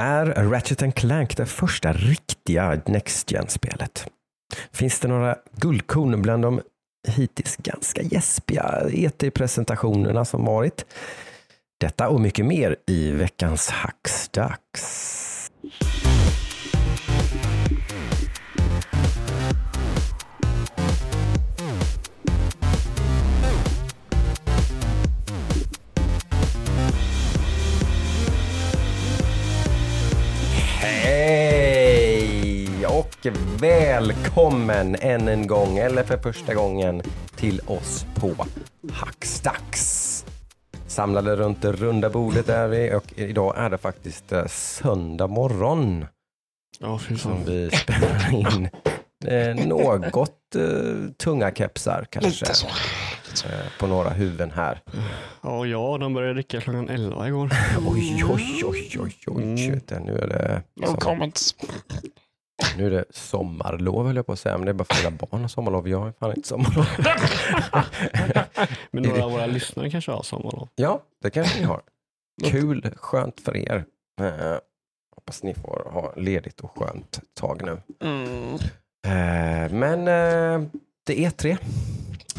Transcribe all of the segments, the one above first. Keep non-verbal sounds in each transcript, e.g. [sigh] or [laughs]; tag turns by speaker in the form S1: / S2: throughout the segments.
S1: Är Ratchet Clank det första riktiga Next Gen-spelet? Finns det några guldkorn bland de hittills ganska gäspiga ET-presentationerna som varit? Detta och mycket mer i veckans Hacksdags. Och välkommen än en gång, eller för första gången, till oss på Hackstacks. Samlade runt det runda bordet är vi och idag är det faktiskt eh, söndag morgon
S2: Ja, fy
S1: som vi spelar in. Eh, något eh, tunga kepsar kanske
S3: Lite så.
S1: eh, på några huvuden här.
S2: Ja, ja, de började dricka klockan 11 igår. [laughs]
S1: Oj, oj, oj, oj, oj.
S2: Mm.
S1: Vet du, Nu är det
S3: No comments.
S1: Nu är det sommarlov höll jag på att säga, men det är bara för mina barn har sommarlov. Jag har fan inte sommarlov.
S2: Men [laughs] några av våra lyssnare kanske har sommarlov.
S1: ja, det kanske ni har. Kul, skönt för er. Eh, hoppas ni får ha ledigt och skönt tag nu.
S3: Mm.
S1: Eh, men eh, det är E3.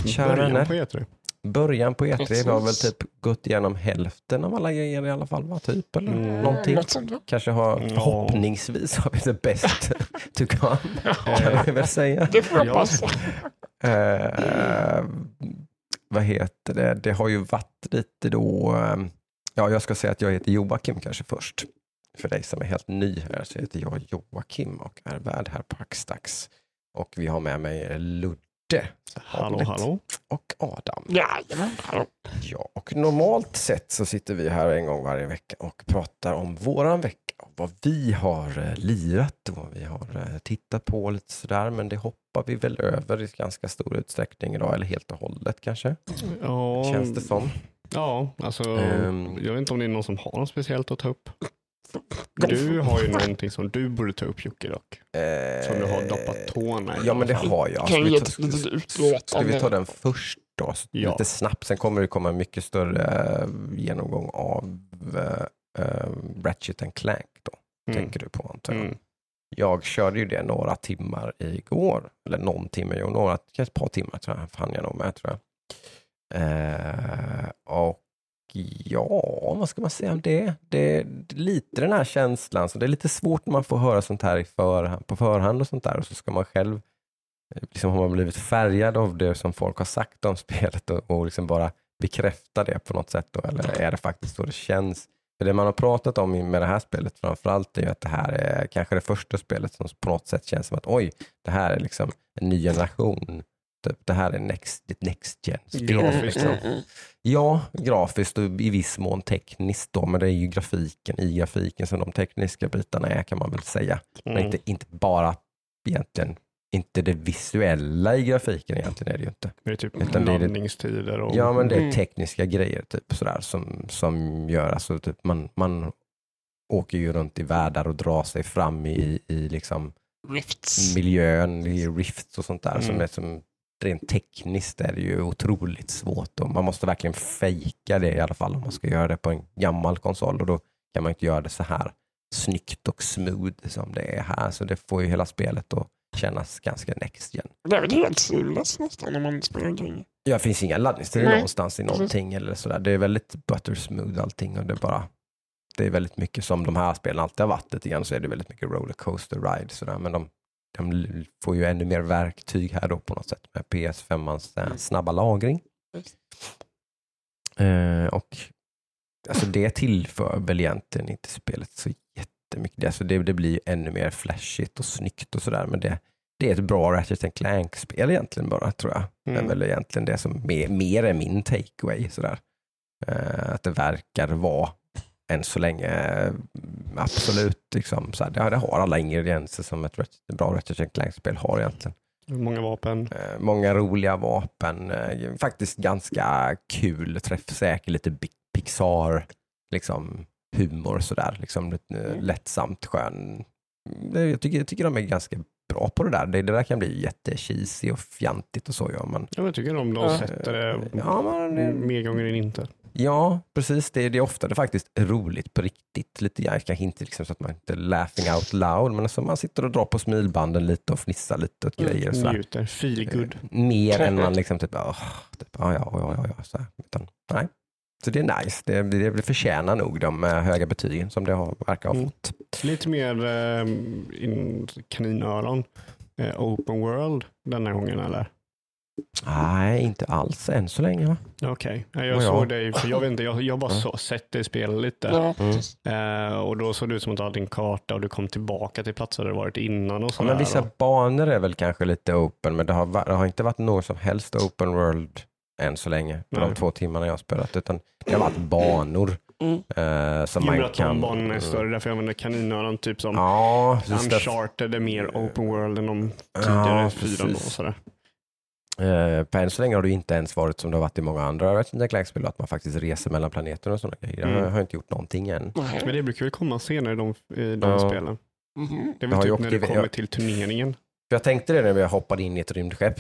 S1: Kära vänner.
S2: På E3.
S1: Början på E3. Vi har väl
S3: Precis.
S1: typ gått igenom hälften av alla grejer i alla fall, va? Typ, eller
S2: Mm.
S1: någonting.
S3: Något sånt, ja.
S1: Kanske har,
S2: Ja.
S1: förhoppningsvis har vi det bäst [laughs] to come, kan vi väl säga.
S3: Det får jag
S2: Ja.
S3: hoppas.
S1: Eh, vad heter det? Det har ju varit lite då, eh, ja jag ska säga att jag heter Joakim kanske först. För dig som är helt ny här så heter jag Joakim och är värd här på Hackstacks. Och vi har med mig Ludde som
S2: Hallå, hallå.
S1: och Adam.
S3: Jajamän. hallå.
S1: Ja, och normalt sett så sitter vi här en gång varje vecka och pratar om våran vecka. och Vad vi har eh, lirat och vad vi har eh, tittat på lite sådär. Men det hoppar vi väl över i ganska stor utsträckning idag, eller helt och hållet kanske.
S2: Ja,
S1: Känns det som.
S2: Ja, alltså
S1: Ehm.
S2: jag vet inte om det är någon som har något speciellt att ta upp. Du har ju någonting som du borde ta upp Jocke dock. Som du har doppat tårna i.
S1: Eh, Ja, men det har jag.
S3: Kan
S1: Ska vi ta- Ska vi ta den först då?
S2: Ja.
S1: Lite snabbt. Sen kommer det komma en mycket större eh, genomgång av uh, Ratchet and Clank då,
S2: Mm.
S1: tänker du på antar jag.
S2: Mm.
S1: Jag körde ju det några timmar igår, eller någon timme, jo, några, kanske ett par timmar tror jag, fann jag nog med tror jag. Eh, och ja, vad ska man säga om det? Det är lite den här känslan, så det är lite svårt när man får höra sånt här för, på förhand och sånt där och så ska man själv, eh, liksom har man blivit färgad av det som folk har sagt om [laughs] spelet och, och liksom bara bekräfta det på något sätt då, eller är det faktiskt så det känns? För det man har pratat om med det här spelet framförallt är ju att det här är kanske det första spelet som på något sätt känns som att oj, det här är liksom en ny generation. Typ, det här är next, next gen.
S2: Grafiskt.
S3: Mm, mm,
S1: Ja, grafiskt och i viss mån tekniskt då, men det är ju grafiken i grafiken som de tekniska bitarna är kan man väl säga. Men
S2: Mm.
S1: inte, inte bara egentligen, inte det visuella i grafiken egentligen är det ju inte.
S2: Det är typ
S1: Utan
S2: landningstider och
S1: Ja, men det är
S3: Mm.
S1: tekniska grejer typ sådär som, som gör, alltså typ man, man åker ju runt i världar och drar sig fram i, i liksom
S3: Rifts.
S1: miljön, i rifts och sånt där som är som rent tekniskt är det ju otroligt svårt och man måste verkligen fejka det i alla fall om man ska göra det på en gammal konsol och då kan man inte göra det så här snyggt och smooth som det är här så det får ju hela spelet att kännas ganska next gen.
S3: Det är väl helt seamless nästan om man spelar omkring.
S1: Ja, det finns inga laddningstider någonstans i någonting eller sådär. Det är väldigt buttersmooth allting och det är bara det är väldigt mycket som de här spelen alltid har varit lite grann så är det väldigt mycket rollercoaster ride sådär men de, de får ju ännu mer verktyg här då på något sätt med PS5ans eh, snabba lagring. Eh, och alltså det tillför väl egentligen inte spelet så jättemycket. Alltså det, det blir ju ännu mer flashigt och snyggt och sådär men det, det är ett bra Ratchet Clank-spel egentligen bara tror jag. Det är
S2: Mm.
S1: väl egentligen det som mer, mer är min takeaway. Sådär. Eh, att det verkar vara än så länge absolut liksom, så här, det, det har alla ingredienser som ett bra Ratchet Clank-spel har egentligen.
S2: många vapen.
S1: Eh, många roliga vapen, eh, faktiskt ganska kul, träffsäker, lite Pixar, liksom humor sådär, liksom eh,
S3: Mm.
S1: lättsamt skön. Jag tycker, jag tycker de är ganska bra på det där. Det, det där kan bli jättecheesy och fjantigt och så gör man.
S2: Ja, jag tycker om de sätter det
S1: Ja, men det-
S2: mer gånger än inte.
S1: Ja, precis. Det, det är ofta det faktiskt är roligt på riktigt. Lite grann, kanske inte liksom så att man inte är laughing out loud, men alltså man sitter och drar på smilbanden lite och fnissar lite åt
S3: Mm,
S1: grejer. Och sådär.
S2: Njuter. Feel good.
S1: Mer än man liksom typ, oh, typ ja, ja, ja, ja, ja så här. Utan, nej. Så det är nice. Det, det, det förtjänar nog de eh, höga betygen som det har, verkar ha
S2: Mm.
S1: fått.
S2: Lite mer eh, in kaninöron. Eh, open world denna gången eller?
S1: Nej, inte alls än så länge.
S2: Okej, Ja, jag såg dig, för jag vet inte, jag jag har bara så, sett dig spela lite.
S1: Mm.
S2: Eh, och då såg det ut som att du hade en karta och du kom tillbaka till platser där du varit innan och
S1: Ja, men vissa
S2: och-
S1: banor är väl kanske lite open, men det har, det har inte varit någon som helst open world än så länge, på de två timmarna jag har spelat, utan det har varit banor
S3: Mm.
S1: eh, som
S2: Jo,
S1: man
S2: att de
S1: kan...
S2: banorna är större, därför jag använder kaninöron, typ som
S1: Ja.
S2: Uncharted är mer open world än de tidigare
S1: Ja,
S2: fyran sådär.
S1: Eh, på än så länge har det inte ens varit som det har varit i många andra Ratchet Clank-spel, att man faktiskt reser mellan planeter och sådana grejer.
S2: Mm.
S1: Jag har inte gjort någonting än.
S3: Nej.
S2: Men det brukar väl komma senare i de, i de
S1: Ja.
S2: spelen.
S3: Mhm.
S2: Det är väl typ när det kommer
S1: jag-
S2: till turneringen.
S1: För jag tänkte det när jag hoppade in i ett rymdskepp.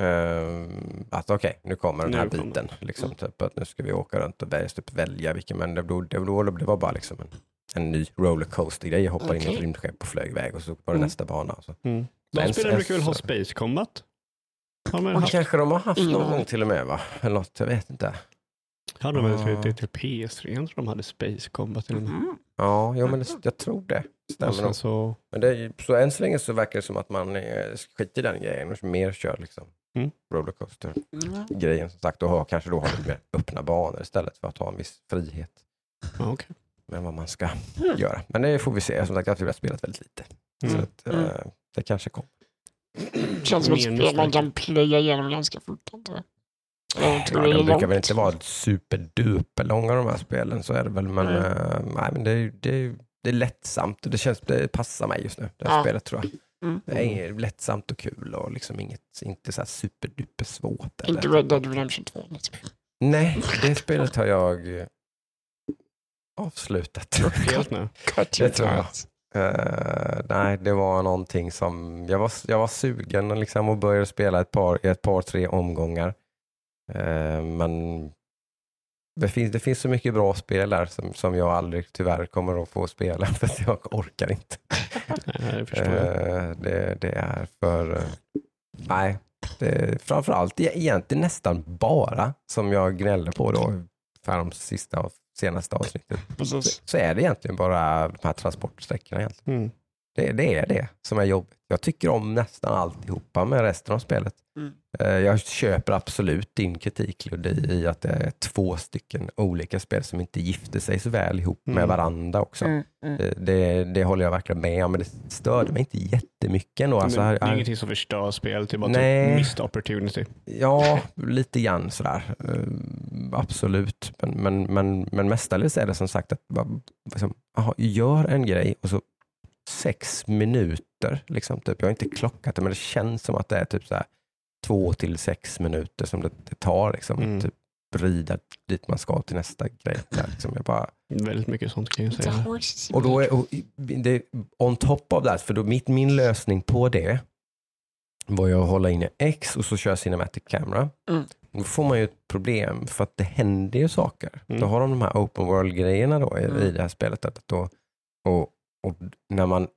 S1: eh, att okej, nu kommer den här
S2: kommer
S1: biten. Liksom, typ, att nu ska vi åka runt och välja, typ, välja vilken, men det, det, det, det var bara liksom en, en ny rollercoaster-grej. Jag hoppade in i ett rymdskepp och flög iväg och så var det
S3: Mm.
S1: nästa bana. Så.
S2: Mm. De spelen brukar väl ha Space Combat?
S1: Och
S2: haft?
S1: kanske de har haft
S3: Ingen
S1: någon
S3: aning.
S1: gång till och med va? Eller något, jag vet inte.
S2: Hade de väl
S1: Ja.
S2: till, till PS3? Jag tror de hade Space Combat till och med.
S3: Mhm.
S1: Ja, jo, men det, jag tror det. Stämmer
S2: så,
S1: Men det, så än så länge så verkar det som att man eh, skiter i den grejen och mer kör liksom
S2: Mm.
S1: rollercoaster-grejen
S3: Ja.
S1: som sagt och kanske då har lite mer öppna banor istället för att ha en viss frihet
S2: ja, okej.
S1: med vad man ska
S3: Mm.
S1: göra. Men det får vi se. Som sagt, jag tror jag har spelat väldigt lite.
S2: Mm.
S1: Så att,
S3: Mm.
S1: eh, det kanske kommer.
S3: Känns som ett spel man kan plöja igenom ganska fort. Inte? det?
S1: Ja,
S3: det
S1: de brukar väl inte vara superduper långa de här spelen, så är det väl. Men,
S3: Mm.
S1: eh, nej, men det, är, det, är, det är lättsamt och det, känns, det passar mig just nu, det här
S3: Ja.
S1: spelet tror jag.
S3: Mm.
S1: Det är lättsamt och kul och liksom inget, inte så här superduper svårt. Eller.
S3: Inte Red Dead Redemption 2. Liksom.
S1: Nej, det spelet har jag avslutat. [laughs]
S2: Helt nu.
S3: Cut
S1: Det
S3: your
S1: Eh, nej, det var någonting som, jag var, jag var sugen liksom och började spela ett par, ett par, tre omgångar. Eh, men det finns, det finns så mycket bra spel där som, som jag aldrig tyvärr kommer att få spela [laughs] för att jag orkar inte.
S2: Nej, jag.
S1: Eh, det, det är för, nej, det framförallt e- egentligen nästan bara som jag gnällde på då för de sista senaste avsnittet.
S3: Precis.
S1: Så är det egentligen bara de här transportsträckorna egentligen.
S2: Mm.
S1: Det, det är det som är jobbigt. Jag tycker om nästan alltihopa med resten av spelet.
S3: Mm.
S1: Eh, Jag köper absolut din kritik Ludde i att det är två stycken olika spel som inte gifter sig så väl ihop med
S2: Mm.
S1: varandra också.
S3: Mm. Mm.
S1: Eh, Det, det håller jag verkligen med om, men det störde mig inte jättemycket ändå. Alltså, här-
S2: det är ingenting som förstör spelet, det är bara
S1: Nej.
S2: typ missed opportunity.
S1: Ja, lite grann sådär. Eh, absolut. Men, men, men, men mestadels är det som sagt att bara, liksom, aha, gör en grej och så sex minuter. Liksom, typ. Jag har inte klockat det, men det känns som att det är typ så här, två till sex minuter som det, det tar. Liksom,
S2: Mm.
S1: att typ, rida dit man ska till nästa grej. Där, liksom. jag bara,
S2: Väldigt mycket sånt kan jag säga.
S1: och då är, och det, on top of that, för då mitt, min lösning på det var ju att hålla in i X och så köra Cinematic Camera.
S3: Mm.
S1: Då får man ju ett problem för att det händer ju saker.
S2: Mm.
S1: Då har de de här open world-grejerna då i,
S3: Mm.
S1: i det här spelet. Att då, och, och när man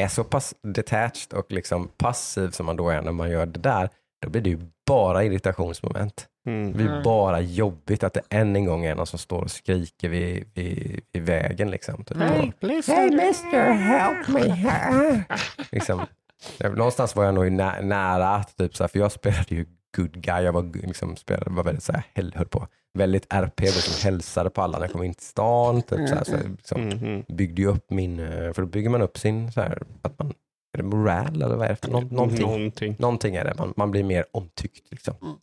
S1: är så pass detached och liksom passiv som man då är när man gör det där, då blir det ju bara irritationsmoment. Det
S2: Mm.
S1: blir
S3: Mm.
S1: bara jobbigt att det än en gång är någon som står och skriker vid, vid, vid vägen. Liksom, typ.
S3: Hey,
S1: Hey mister, help me here. liksom, någonstans var jag nog nä, nära att, typ, så här, för jag spelade ju good guy, jag var, liksom, spelade, var väldigt så här, höll på, väldigt RP, liksom, hälsade på alla när jag kom in till stan. Typ, så här, så liksom,
S2: Mm, mm.
S1: byggde ju upp min, eh, för då bygger man upp sin, så här, att man, är det moral eller vad är det nå, någonting?
S2: Någonting.
S1: Någonting är det, man, man blir mer omtyckt. Liksom.
S3: Mm.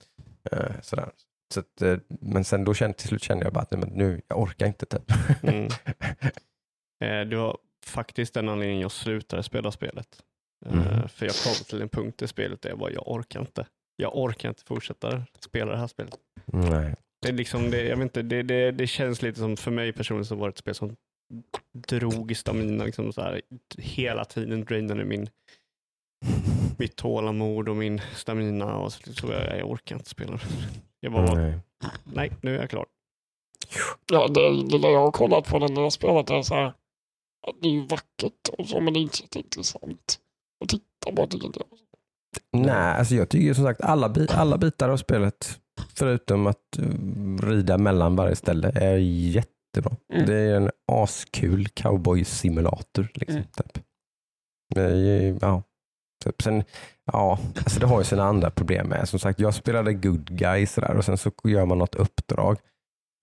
S1: Eh, sådär. Så att, eh, men sen då kände, till slut kände jag bara att nej, men nu, jag orkar inte. Typ.
S2: Mm. [laughs] Eh, det var faktiskt den anledningen jag slutade spela spelet.
S1: Mhm.
S2: För jag kom till en punkt i spelet där jag bara, jag orkar inte. Jag orkar inte fortsätta spela det här spelet.
S1: nej.
S2: Det, är liksom, det, jag vet inte, det, det, det känns lite som, för mig personligen, så var det ett spel som drog i stamina. Liksom så här, hela tiden drainade min, [laughs] mitt tålamod och min stamina. Och så, så jag, jag orkar inte spela det. Jag bara,
S1: nej.
S2: nej, nu är jag klar.
S3: Ja, det lilla jag har kollat på den när jag spelat är så här. Det är ju vackert och så, men det är inte jätteintressant att titta på tycker inte jag.
S1: Nej, alltså jag tycker som sagt alla, bi- alla bitar av spelet, förutom att uh, rida mellan varje ställe, är jättebra.
S3: Mm.
S1: Det är en askul cowboy-simulator. Liksom,
S3: Mm.
S1: typ. Ja. Typ. Sen, ja, alltså det har ju sina andra problem med. Som sagt, jag spelade good guy sådär, och sen så gör man något uppdrag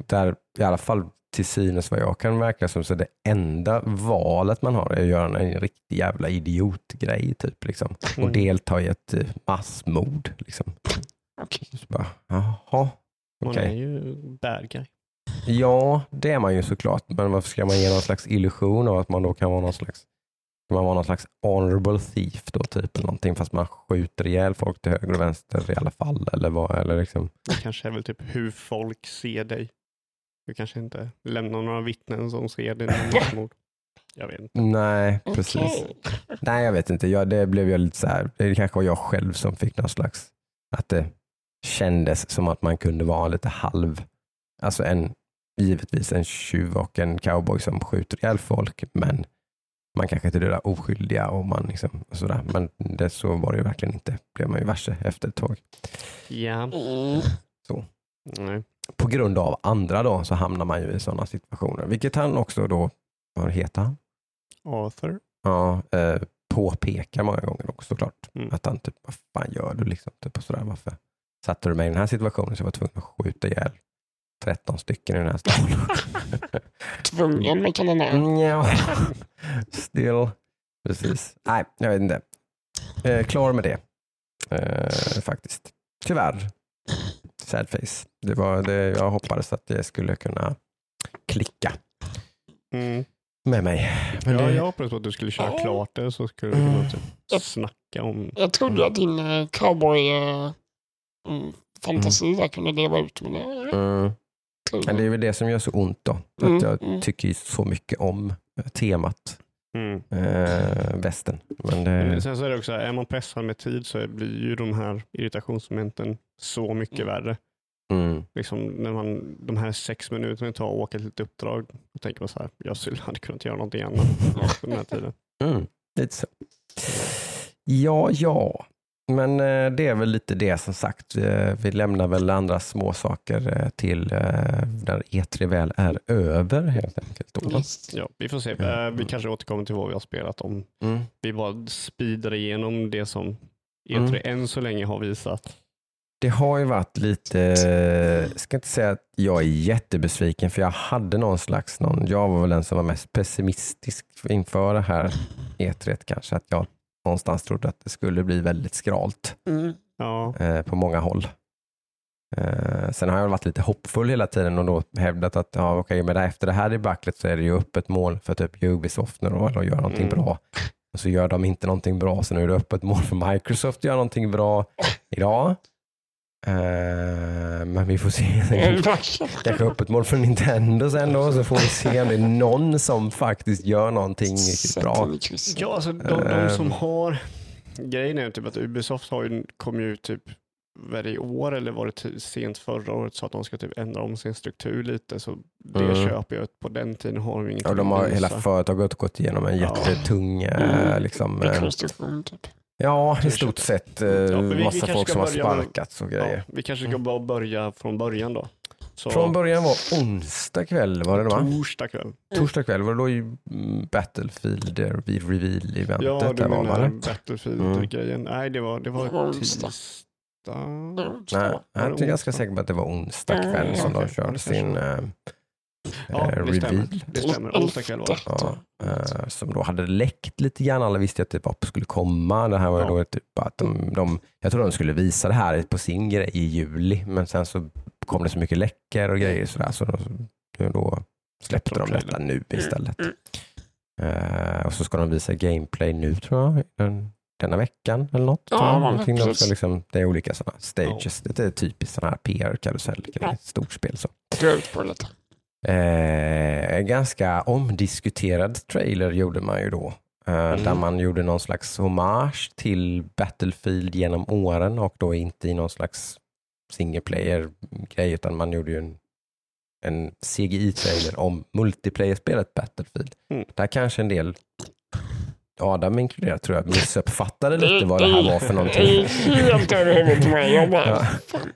S1: där i alla fall till synes vad jag kan verka som så det enda valet man har är att göra en riktig jävla idiotgrej typ. Liksom och
S2: Mm.
S1: delta i ett eh, massmord. Liksom.
S3: Okej.
S1: Så bara, jaha,
S2: Man
S1: okej.
S2: är ju bad guy.
S1: Ja, det är man ju såklart. Men varför ska man ge någon slags illusion av att man då kan vara någon slags man vara någon slags honorable thief då typ eller någonting fast man skjuter ihjäl folk till höger och vänster i alla fall eller vad eller liksom.
S2: Det kanske är väl typ hur folk ser dig. Du kanske inte lämnar några vittnen som ser dig [laughs] när du mord. Jag vet inte.
S1: Nej, precis.
S3: Okej.
S1: Nej, jag vet inte. Jag, det blev ju lite så här. Det kanske var jag själv som fick någon slags att det kändes som att man kunde vara lite halv, alltså en givetvis en tjuv och en cowboy som skjuter ihjäl folk, men man kanske inte dödar oskyldiga och man liksom och sådär. Men det, så var det ju verkligen inte. blev man ju varse efter ett tag.
S2: Ja.
S3: Mm.
S2: Nej.
S1: På grund av andra då så hamnar man ju i sådana situationer, vilket han också då, vad heter han?
S2: Arthur.
S1: Ja, eh, påpekar många gånger också såklart.
S2: Mm.
S1: Att han typ, vad fan gör du liksom? Typ och sådär, varför satte du mig i den här situationen så jag var tvungen att skjuta ihjäl 13 stycken i den här staden. [laughs]
S3: Tvungen med kan den här.
S1: Mm, ja, still. Precis. Nej, jag vet inte. Eh, klar med det. Eh, faktiskt. Tyvärr. Sad face. Det var det jag hoppades att det skulle kunna klicka
S2: Mm.
S1: med mig. Men
S2: ja,
S1: det,
S2: jag hoppades på att du skulle köra
S3: Ja.
S2: klart det så skulle du kunna typ
S3: Ja.
S2: snacka om...
S3: Jag trodde att din eh, cowboy eh, mm, fantasi där kunde leva ut med det.
S1: mm, men det är väl det som gör så ont då.
S3: Mm,
S1: Att jag
S3: mm.
S1: tycker ju så mycket om eh, temat
S2: Mm.
S1: eh, Men det,
S2: sen så är det också, är man pressad med tid så blir ju de här irritationsmomenten så mycket
S3: Mm.
S2: värre.
S1: mm,
S2: Liksom när man, de här sex minuterna det tar att åka till ett uppdrag, då tänker man så här, jag skulle, hade kunnat göra någonting annat [laughs] på den här tiden.
S1: mm, lite så. Ja, ja. Men eh, det är väl lite det som sagt. Eh, vi lämnar väl andra små saker eh, till när E3 väl är över helt enkelt.
S3: Yes.
S2: Ja, vi får se. Vi kanske återkommer till vad vi har spelat om.
S1: Mm.
S2: Vi bara speedar igenom det som E3
S1: Mm.
S2: än så länge har visat.
S1: Det har ju varit lite, jag ska inte säga att jag är jättebesviken för jag hade någon slags, någon, jag var väl den som var mest pessimistisk inför det här E3 kanske, att jag någonstans trodde att det skulle bli väldigt skralt
S3: Mm.
S2: Ja,
S1: eh, på många håll. Eh, sen har jag varit lite hoppfull hela tiden och då hävdat att ja, okej, men efter det här debaclet så är det ju öppet mål för typ Ubisoft nu då, att göra någonting
S2: Mm.
S1: bra. Och så gör de inte någonting bra, så nu är det öppet mål för Microsoft att göra någonting bra idag. Eh, men vi får se.
S3: Mm.
S1: Kanske öppet mål för Nintendo sen då, så får vi se om det är någon som faktiskt gör någonting riktigt bra.
S2: Ja alltså de, de som
S1: Ehm.
S2: har, grejen är typ att Ubisoft har ju, kom ju ut typ var det i år eller var det sent förra året så att de ska typ ändra om sin struktur lite så det
S1: Mm.
S2: köper jag på den tiden har de ingenting
S1: Och de har hela företaget gått igenom en
S2: Ja.
S1: jättetung eh,
S3: Mm.
S1: liksom, eh,
S3: Rekonstruktion typ.
S1: Ja, i stort sett eh,
S2: Ja, vi- vi
S1: massa
S2: kanske
S1: folk som har sparkats och
S2: Ja,
S1: grejer.
S2: vi kanske ska
S1: Mm.
S2: bara börja från början då. Så,
S1: Från början var onsdag kväll var det va?
S2: torsdag kväll.
S1: Torsdag kväll var det då ju mm, Battlefield vid reveal-eventet.
S2: Ja, du menar
S1: eller?
S2: Battlefield-grejen. Nej, det var, det var
S3: onsdag.
S2: tisdag.
S3: Ja,
S1: Nej, jag är ganska säker på att det var onsdag
S3: Mm,
S1: kväll som de
S2: okej. Ja,
S1: körde sin eh,
S2: Ja,
S1: eh,
S2: det stämmer.
S1: reveal.
S2: Det stämmer. Onsdag kväll var det.
S1: Ja, eh, som då hade läckt lite grann. Alla visste att det var- skulle komma. Det här var
S2: Ja.
S1: då typ att de, de, jag tror de skulle visa det här på sin grej i juli, men sen så kom det så mycket läckor och grejer sådär, så då, då släppte de detta nu istället.
S3: Mm.
S1: Eh, och så ska de visa gameplay nu tror jag, den, denna veckan eller något.
S3: Ja, men
S1: Någonting de ska liksom, det är olika sådana stages. Det är typiskt sådana här PR-karusell,
S3: Ja.
S1: stort spel. Så.
S3: Dra ut på lite.
S1: Eh, ganska omdiskuterad trailer gjorde man ju då. Eh,
S2: Mm.
S1: Där man gjorde någon slags hommage till Battlefield genom åren och då inte i någon slags single player grej utan man gjorde ju en, en CGI-trailer om multiplayer-spelet Battlefield.
S2: Mm.
S1: Där kanske en del, Adam inkluderat tror jag, missuppfattade lite vad det här var för någonting.
S3: helt över huvudet på mig. Jag bara,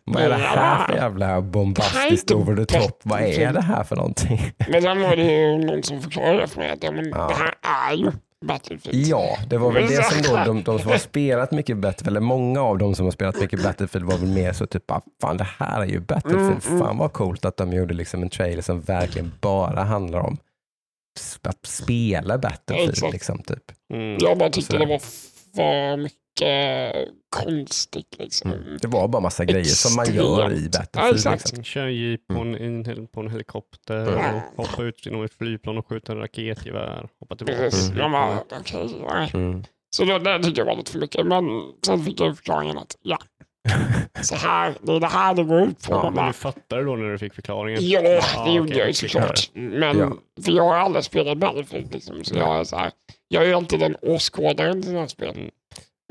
S1: Vad är det här för jävla bombastiskt over the top? Vad är det här för någonting? [laughs]
S3: Men sen var det ju någon som förklarade för mig att ja, men
S1: Ja.
S3: det här är ju Battlefield.
S1: Ja, det var väl det som då, de, de som har [laughs] spelat mycket Battlefield, eller många av dem som har spelat mycket Battlefield var väl mer så typ, ah, fan det här är ju Battlefield,
S3: Mm, mm.
S1: fan vad coolt att de gjorde liksom en trailer som verkligen bara handlar om att spela Battlefield
S3: Exakt.
S1: liksom typ.
S2: Mm.
S3: Jag bara tyckte
S1: Sådär.
S3: det var för mycket konstigt liksom.
S1: Mm. Det var bara massa grejer som man gör i
S3: Extremt. Ja,
S1: Battlefield.
S3: exakt.
S1: Liksom.
S2: Kör en jeep på en, på en helikopter,
S3: Mm.
S2: och hoppa ut genom ett flygplan och skjuta en raketgevär. Hoppa tillbaka.
S3: Precis.
S2: till
S3: Jag bara, nej.
S1: Mm.
S3: Så då, det tyckte jag var lite för mycket. Men sen fick jag förklaringen att ja, [laughs] så här, det är det här det går ut på.
S1: Ja,
S2: Men du fattade då när du fick förklaringen?
S3: Ja, det
S2: Ah,
S3: gjorde
S2: okej,
S3: jag såklart. Men,
S1: Ja.
S3: för jag har aldrig spelat Battlefield liksom, så jag är så här, jag är alltid den åskådaren till den här spelen.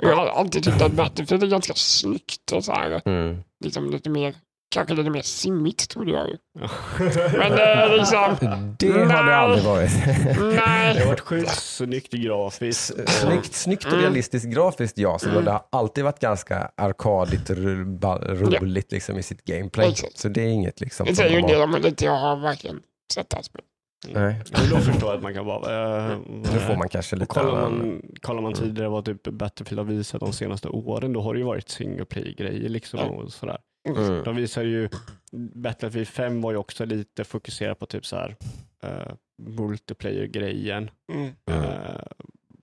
S3: Jag har alltid tyckt att Battlefield är ganska snyggt och så här,
S1: Mm.
S3: liksom lite mer, kanske lite mer simmigt trodde jag ju. [laughs] Men det är liksom,
S1: Det har det
S3: Nej.
S1: aldrig varit.
S2: Det har
S3: nej.
S2: varit sjukt snyggt grafiskt.
S1: Snyggt, snyggt och
S3: Mm.
S1: realistiskt grafiskt ja, så det har alltid varit ganska arkadigt roligt liksom, i sitt gameplay.
S3: Exakt.
S1: Så det är inget liksom
S3: Det säger ju en del om att inte jag har verkligen sett det här spelet.
S1: Nej.
S2: Men då förstår jag att man kan vara... Äh,
S1: Nu får man kanske lite
S2: kollar,
S1: annan...
S2: man, kollar man tidigare vad typ Battlefield har visat de senaste åren, då har det ju varit single play-grejer liksom
S3: Ja.
S2: och sådär.
S1: Mm.
S2: De visar ju, Battlefield 5 var ju också lite fokuserat på typ så här uh, multiplayer-grejen.
S3: Mm.
S2: Eh,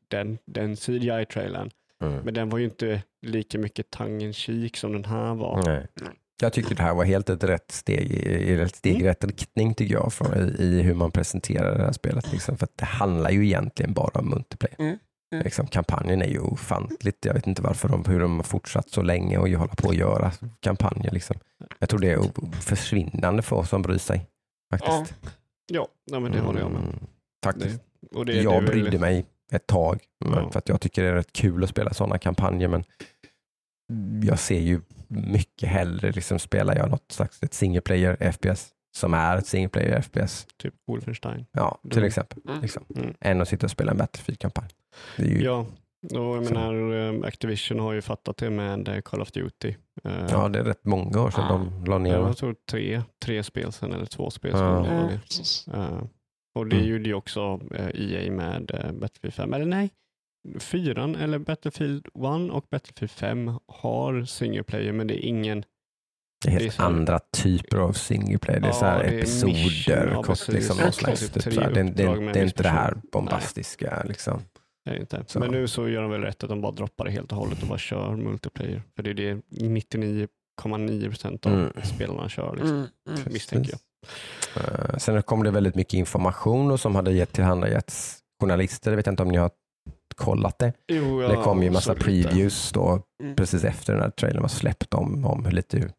S2: den, den CGI-trailern.
S1: Mm.
S2: Men den var ju inte lika mycket in cheek som den här var.
S1: Nej. Jag tycker det här var helt ett rätt steg i, ett steg
S2: Mm.
S1: rätt riktning tycker jag från, i, i hur man presenterar det här spelet. Liksom, för att det handlar ju egentligen bara om multiplayer.
S3: Mm. Mm.
S1: Liksom, kampanjen är ju ofantligt. Jag vet inte varför de, hur de har fortsatt så länge och hålla på att göra kampanjer. Liksom. Jag tror det är försvinnande för oss som bryr sig. Faktiskt.
S2: Ja, nej, men det håller jag med.
S1: Mm, Faktiskt.
S2: Det, och det,
S1: jag
S2: det är väl-
S1: brydde mig ett tag
S2: Ja.
S1: för att jag tycker det är rätt kul att spela sådana kampanjer men jag ser ju mycket hellre liksom spelar jag något slags ett single player FPS som är ett single player FPS,
S2: Typ Wolfenstein.
S1: ja till exempel,
S3: Mm.
S1: liksom,
S2: Mm.
S1: än att sitta och spela en Battlefield-kampanj. Det är ju, ja.
S2: Ja, och jag menar eh, Activision har ju fattat det med eh, Call of Duty. Eh,
S1: det är rätt många år sedan
S3: Ja.
S1: de la ner.
S2: jag tror tre, tre spel sen eller två spel
S1: Ja.
S2: sen.
S3: Mm.
S2: Mm.
S3: precis.
S2: och det
S1: Mm.
S2: gjorde ju också eh, EA med eh, Battlefield 5. Eller nej, fyran eller Battlefield 1 och Battlefield 5 har single player men det är ingen
S1: Det är helt
S2: det är så
S1: andra typer av single player. Det är
S2: Ja,
S1: så här
S2: det är mission,
S1: episoder,
S2: ja,
S1: kort, liksom,
S3: Ja,
S1: någon slags,
S2: typ
S1: typ,
S2: tre
S1: så här. Det, är- det, är-
S2: med
S1: det är inte det här bombastiska. Liksom.
S2: Är inte.
S1: Så.
S2: Men nu så gör de väl rätt att de bara droppar det helt och hållet och bara kör multiplayer. För det är det 99,9 procent av
S1: Mm.
S2: spelarna kör. Liksom.
S3: Mm. Mm.
S2: Misstänker jag.
S1: Eh, sen kom det väldigt mycket information och som hade gett tillhandagetts journalister. Jag vet inte om ni har kollat det.
S2: Jo,
S1: det kom ju massa
S2: såg lite.
S1: previews då,
S3: Mm.
S1: precis efter den här trailern var släppt om, om hur lite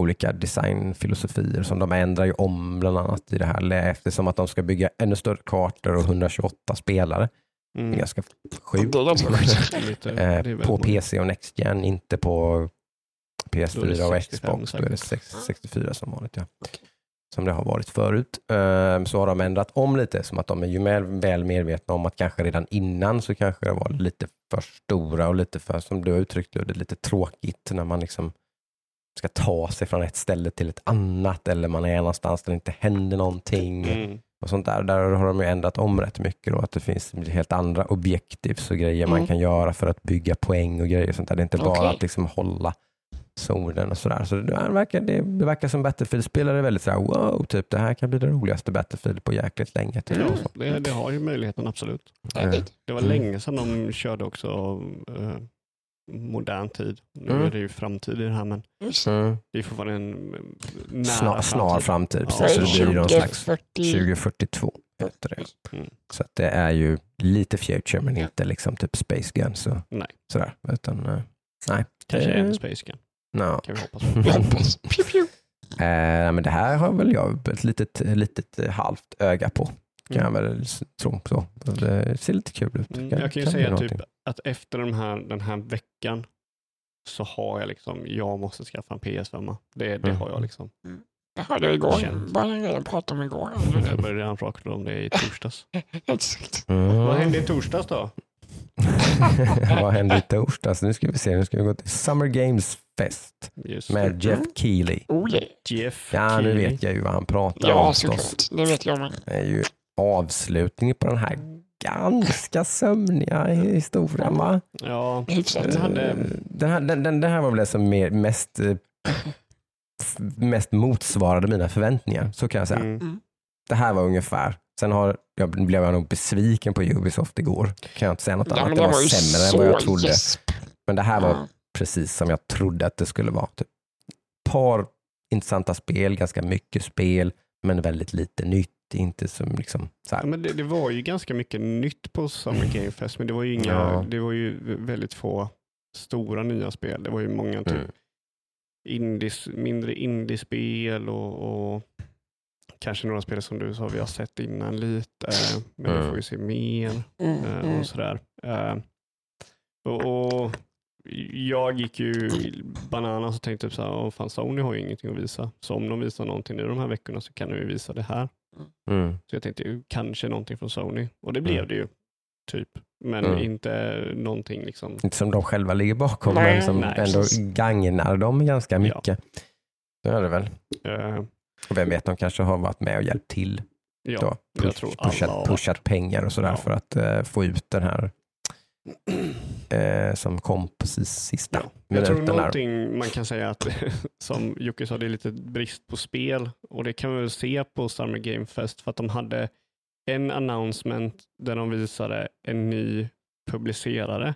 S1: olika designfilosofier som de ändrar ju om bland annat i det här eftersom att de ska bygga ännu större kartor och 128 spelare.
S2: Mm.
S1: ganska sjukt. [laughs] Eh, på. PC och Next Gen, inte på
S2: Då är det
S1: PS4 och
S2: 65
S1: Xbox. Då är det
S2: säkert.
S1: sex- 64 som vanligt. Ja. Som det har varit förut. Eh, Så har de ändrat om lite, som att de är ju väl, väl medvetna om att kanske redan innan så kanske det var lite för stora och lite för, som du har uttryckt det, lite tråkigt när man liksom ska ta sig från ett ställe till ett annat eller man är någonstans där det inte händer någonting
S2: Mm.
S1: Och sånt där. Där har de ju ändrat om rätt mycket då, att det finns helt andra objektivs och grejer man
S3: Mm.
S1: kan göra för att bygga poäng och grejer och sånt där. Det är inte bara
S3: Okej.
S1: att liksom hålla zonen och sådär. Så det verkar, det, det verkar som Battlefield-spelare är väldigt sådär wow, typ det här kan bli det roligaste Battlefield på jäkligt länge. Typ.
S2: Ja,
S1: och så.
S2: det, det har ju möjligheten absolut.
S3: Härligt.
S2: Det var
S1: Mm.
S2: länge sedan de körde också eh, modern tid. Nu
S1: Mm.
S2: är det ju framtid i det här men
S1: Mm.
S2: det är fortfarande en eh, nära
S1: Snar, snar framtid,
S2: Ja,
S1: precis. Så det blir någon slags
S3: 2040.
S1: 2042 heter det.
S2: Mm.
S1: Så att det är ju lite future men inte liksom typ Space Guns och
S2: Nej.
S1: sådär. Utan, eh, nej.
S2: Kanske
S1: Eh,
S2: en Space Gun,
S1: no.
S2: kan vi hoppas på. [laughs]
S1: Eh, men det här har väl jag ett litet, litet eh, halvt öga på. Kan
S2: Mm.
S1: jag väl tro. Så. Det ser lite kul ut.
S2: Mm,
S1: Kan-
S2: jag kan ju
S1: bli
S2: säga
S1: någonting.
S2: typ att efter den här, den här veckan så har jag liksom, jag måste skaffa en PS5. Det, det
S1: Mm.
S2: har jag liksom.
S3: Jag hörde igår.
S2: Känt.
S3: Började redan prata om igår.
S2: Jag började redan prata om det i torsdags. [laughs]
S3: Exakt.
S1: Mm.
S2: Vad hände i torsdags då? [laughs]
S1: Vad hände i torsdags? Nu ska vi se, nu ska vi gå till Summer Games Fest
S2: Just
S1: med
S2: det.
S1: Jeff Keely.
S3: Oh yeah.
S2: Jeff
S1: Ja, nu
S2: Keely.
S1: vet jag ju vad han pratar
S3: Ja,
S1: om förstås.
S3: såklart. Det vet jag med.
S1: Det är ju avslutningen på den här ganska sömniga historien va?
S2: Ja,
S3: Hyfsat.
S2: Den hade-
S1: Eh, Den här, den, den, den här var väl det som mer, mest, eh, mest motsvarade mina förväntningar, så kan jag säga.
S2: mm.
S1: Det här var ungefär. Sen har, jag blev jag nog besviken på Ubisoft igår. Kan jag inte säga något
S3: Ja,
S1: annat. Det var
S3: var
S1: sämre än vad jag trodde.
S3: gäsp.
S1: Men det här var
S3: Ja.
S1: precis som jag trodde att det skulle vara. Typ. par intressanta spel, ganska mycket spel, men väldigt lite nytt. Inte som liksom så
S2: Ja, men det, det var ju ganska mycket nytt på Summer Game Fest, men det var ju, inga,
S1: Ja.
S2: det var ju väldigt få stora nya spel. Det var ju många typ
S1: Mm.
S2: indies, mindre indiespel och, och kanske några spel som du sa vi har sett innan lite, men vi
S1: Mm.
S2: får ju se mer
S3: Mm,
S2: eh,
S3: mm.
S2: och sådär. Eh, och, och jag gick ju bananas och tänkte typ så här, "Åh, fan Sony har ju ingenting att visa. Så om de visar någonting nu de här veckorna så kan de ju visa det här.
S1: Mm.
S2: Så jag tänkte kanske någonting från Sony. Och det blev
S1: Mm.
S2: det ju. Typ. Men
S1: Mm.
S2: inte någonting liksom.
S1: Inte som de själva ligger bakom,
S3: Nej,
S1: men som
S2: nej,
S1: ändå
S3: precis.
S1: gagnar dem ganska
S2: Ja.
S1: mycket. Så är det väl.
S2: eh,
S1: Och vem vet, de kanske har varit med och hjälpt till.
S2: ja,
S1: Då.
S2: jag
S1: Push, pushat, pushat pengar och sådär
S2: Ja.
S1: för att eh, få ut den här eh, som kom precis sista
S2: Ja. Jag tror någonting man kan säga att, [laughs] som Jocke sa, det är lite brist på spel. Och det kan vi väl se på Summer Game Fest för att de hade en announcement där de visade en ny publicerare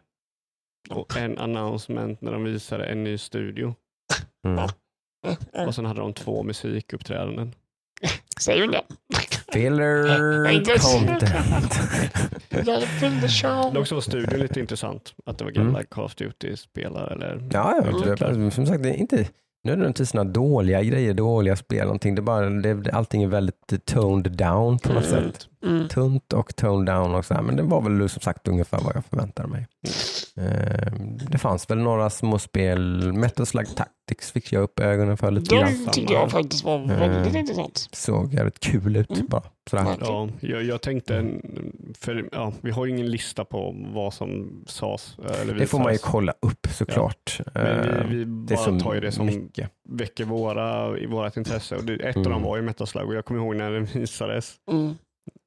S2: och en announcement när de visade en ny studio.
S1: Mm.
S2: Och sen hade de två musikuppträdanden.
S3: Säger hon det?
S1: Filler [laughs] content.
S3: Jag fyllde show.
S2: Dock så var studion lite intressant. Att det var gamla
S1: Mm.
S2: Call of Duty-spelare. Eller...
S1: Ja, ja det, som sagt, det är inte nödvändigtvis några dåliga grejer, dåliga spel, någonting. Det är bara, det, allting är väldigt toned down på något
S2: Mm.
S1: sätt.
S3: Mm.
S1: Tunt och toned down och så här, men det var väl som sagt ungefär vad jag förväntade mig. Eh, det fanns väl några små spel, Metal Slug Tactics fick jag upp ögonen för lite grann.
S3: Den tyckte jag faktiskt var väldigt intressant.
S1: Såg jävligt kul ut
S3: Mm.
S1: bara. Sådär.
S3: Ja.
S2: Ja, jag, jag tänkte, för ja, vi har ju ingen lista på vad som sades. Eller
S1: Det får man ju kolla upp såklart.
S2: Men
S1: Eh,
S2: vi, vi
S1: det är
S2: bara tar ju det som
S1: mycket.
S2: väcker våra, i vårt intresse. Och det, ett av
S1: Mm.
S2: dem var ju Metaslag och jag kommer ihåg när den visades.
S3: Mm.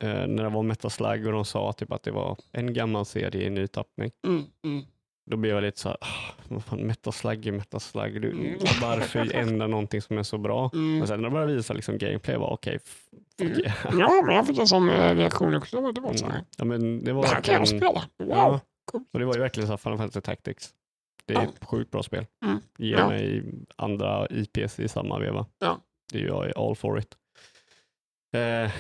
S2: Eh, när det var Metaslag och de sa typ att det var en gammal serie i ny tappning.
S3: Mm. Mm.
S2: Då blev jag lite så här, ah, vad fan Metaslag är Metaslag. Du,
S3: Mm.
S2: varför ändra någonting som är så bra?
S3: Mm.
S2: Och sen när de började visa liksom gameplay var okej, fuck
S3: Mm.
S2: yeah.
S3: Ja, men jag fick en sån eh, reaktion också. Det var så här.
S2: Mm. Ja, men det var
S3: Det här kan jag spela. Wow.
S2: Ja,
S3: Coolt.
S2: och det var ju verkligen så här Final Fantasy Tactics. Det är ett sjukt bra spel.
S3: Mm.
S2: Ge
S3: Ja.
S2: mig andra IPs i samma veva.
S3: Ja.
S2: Det är jag all for it. Eh,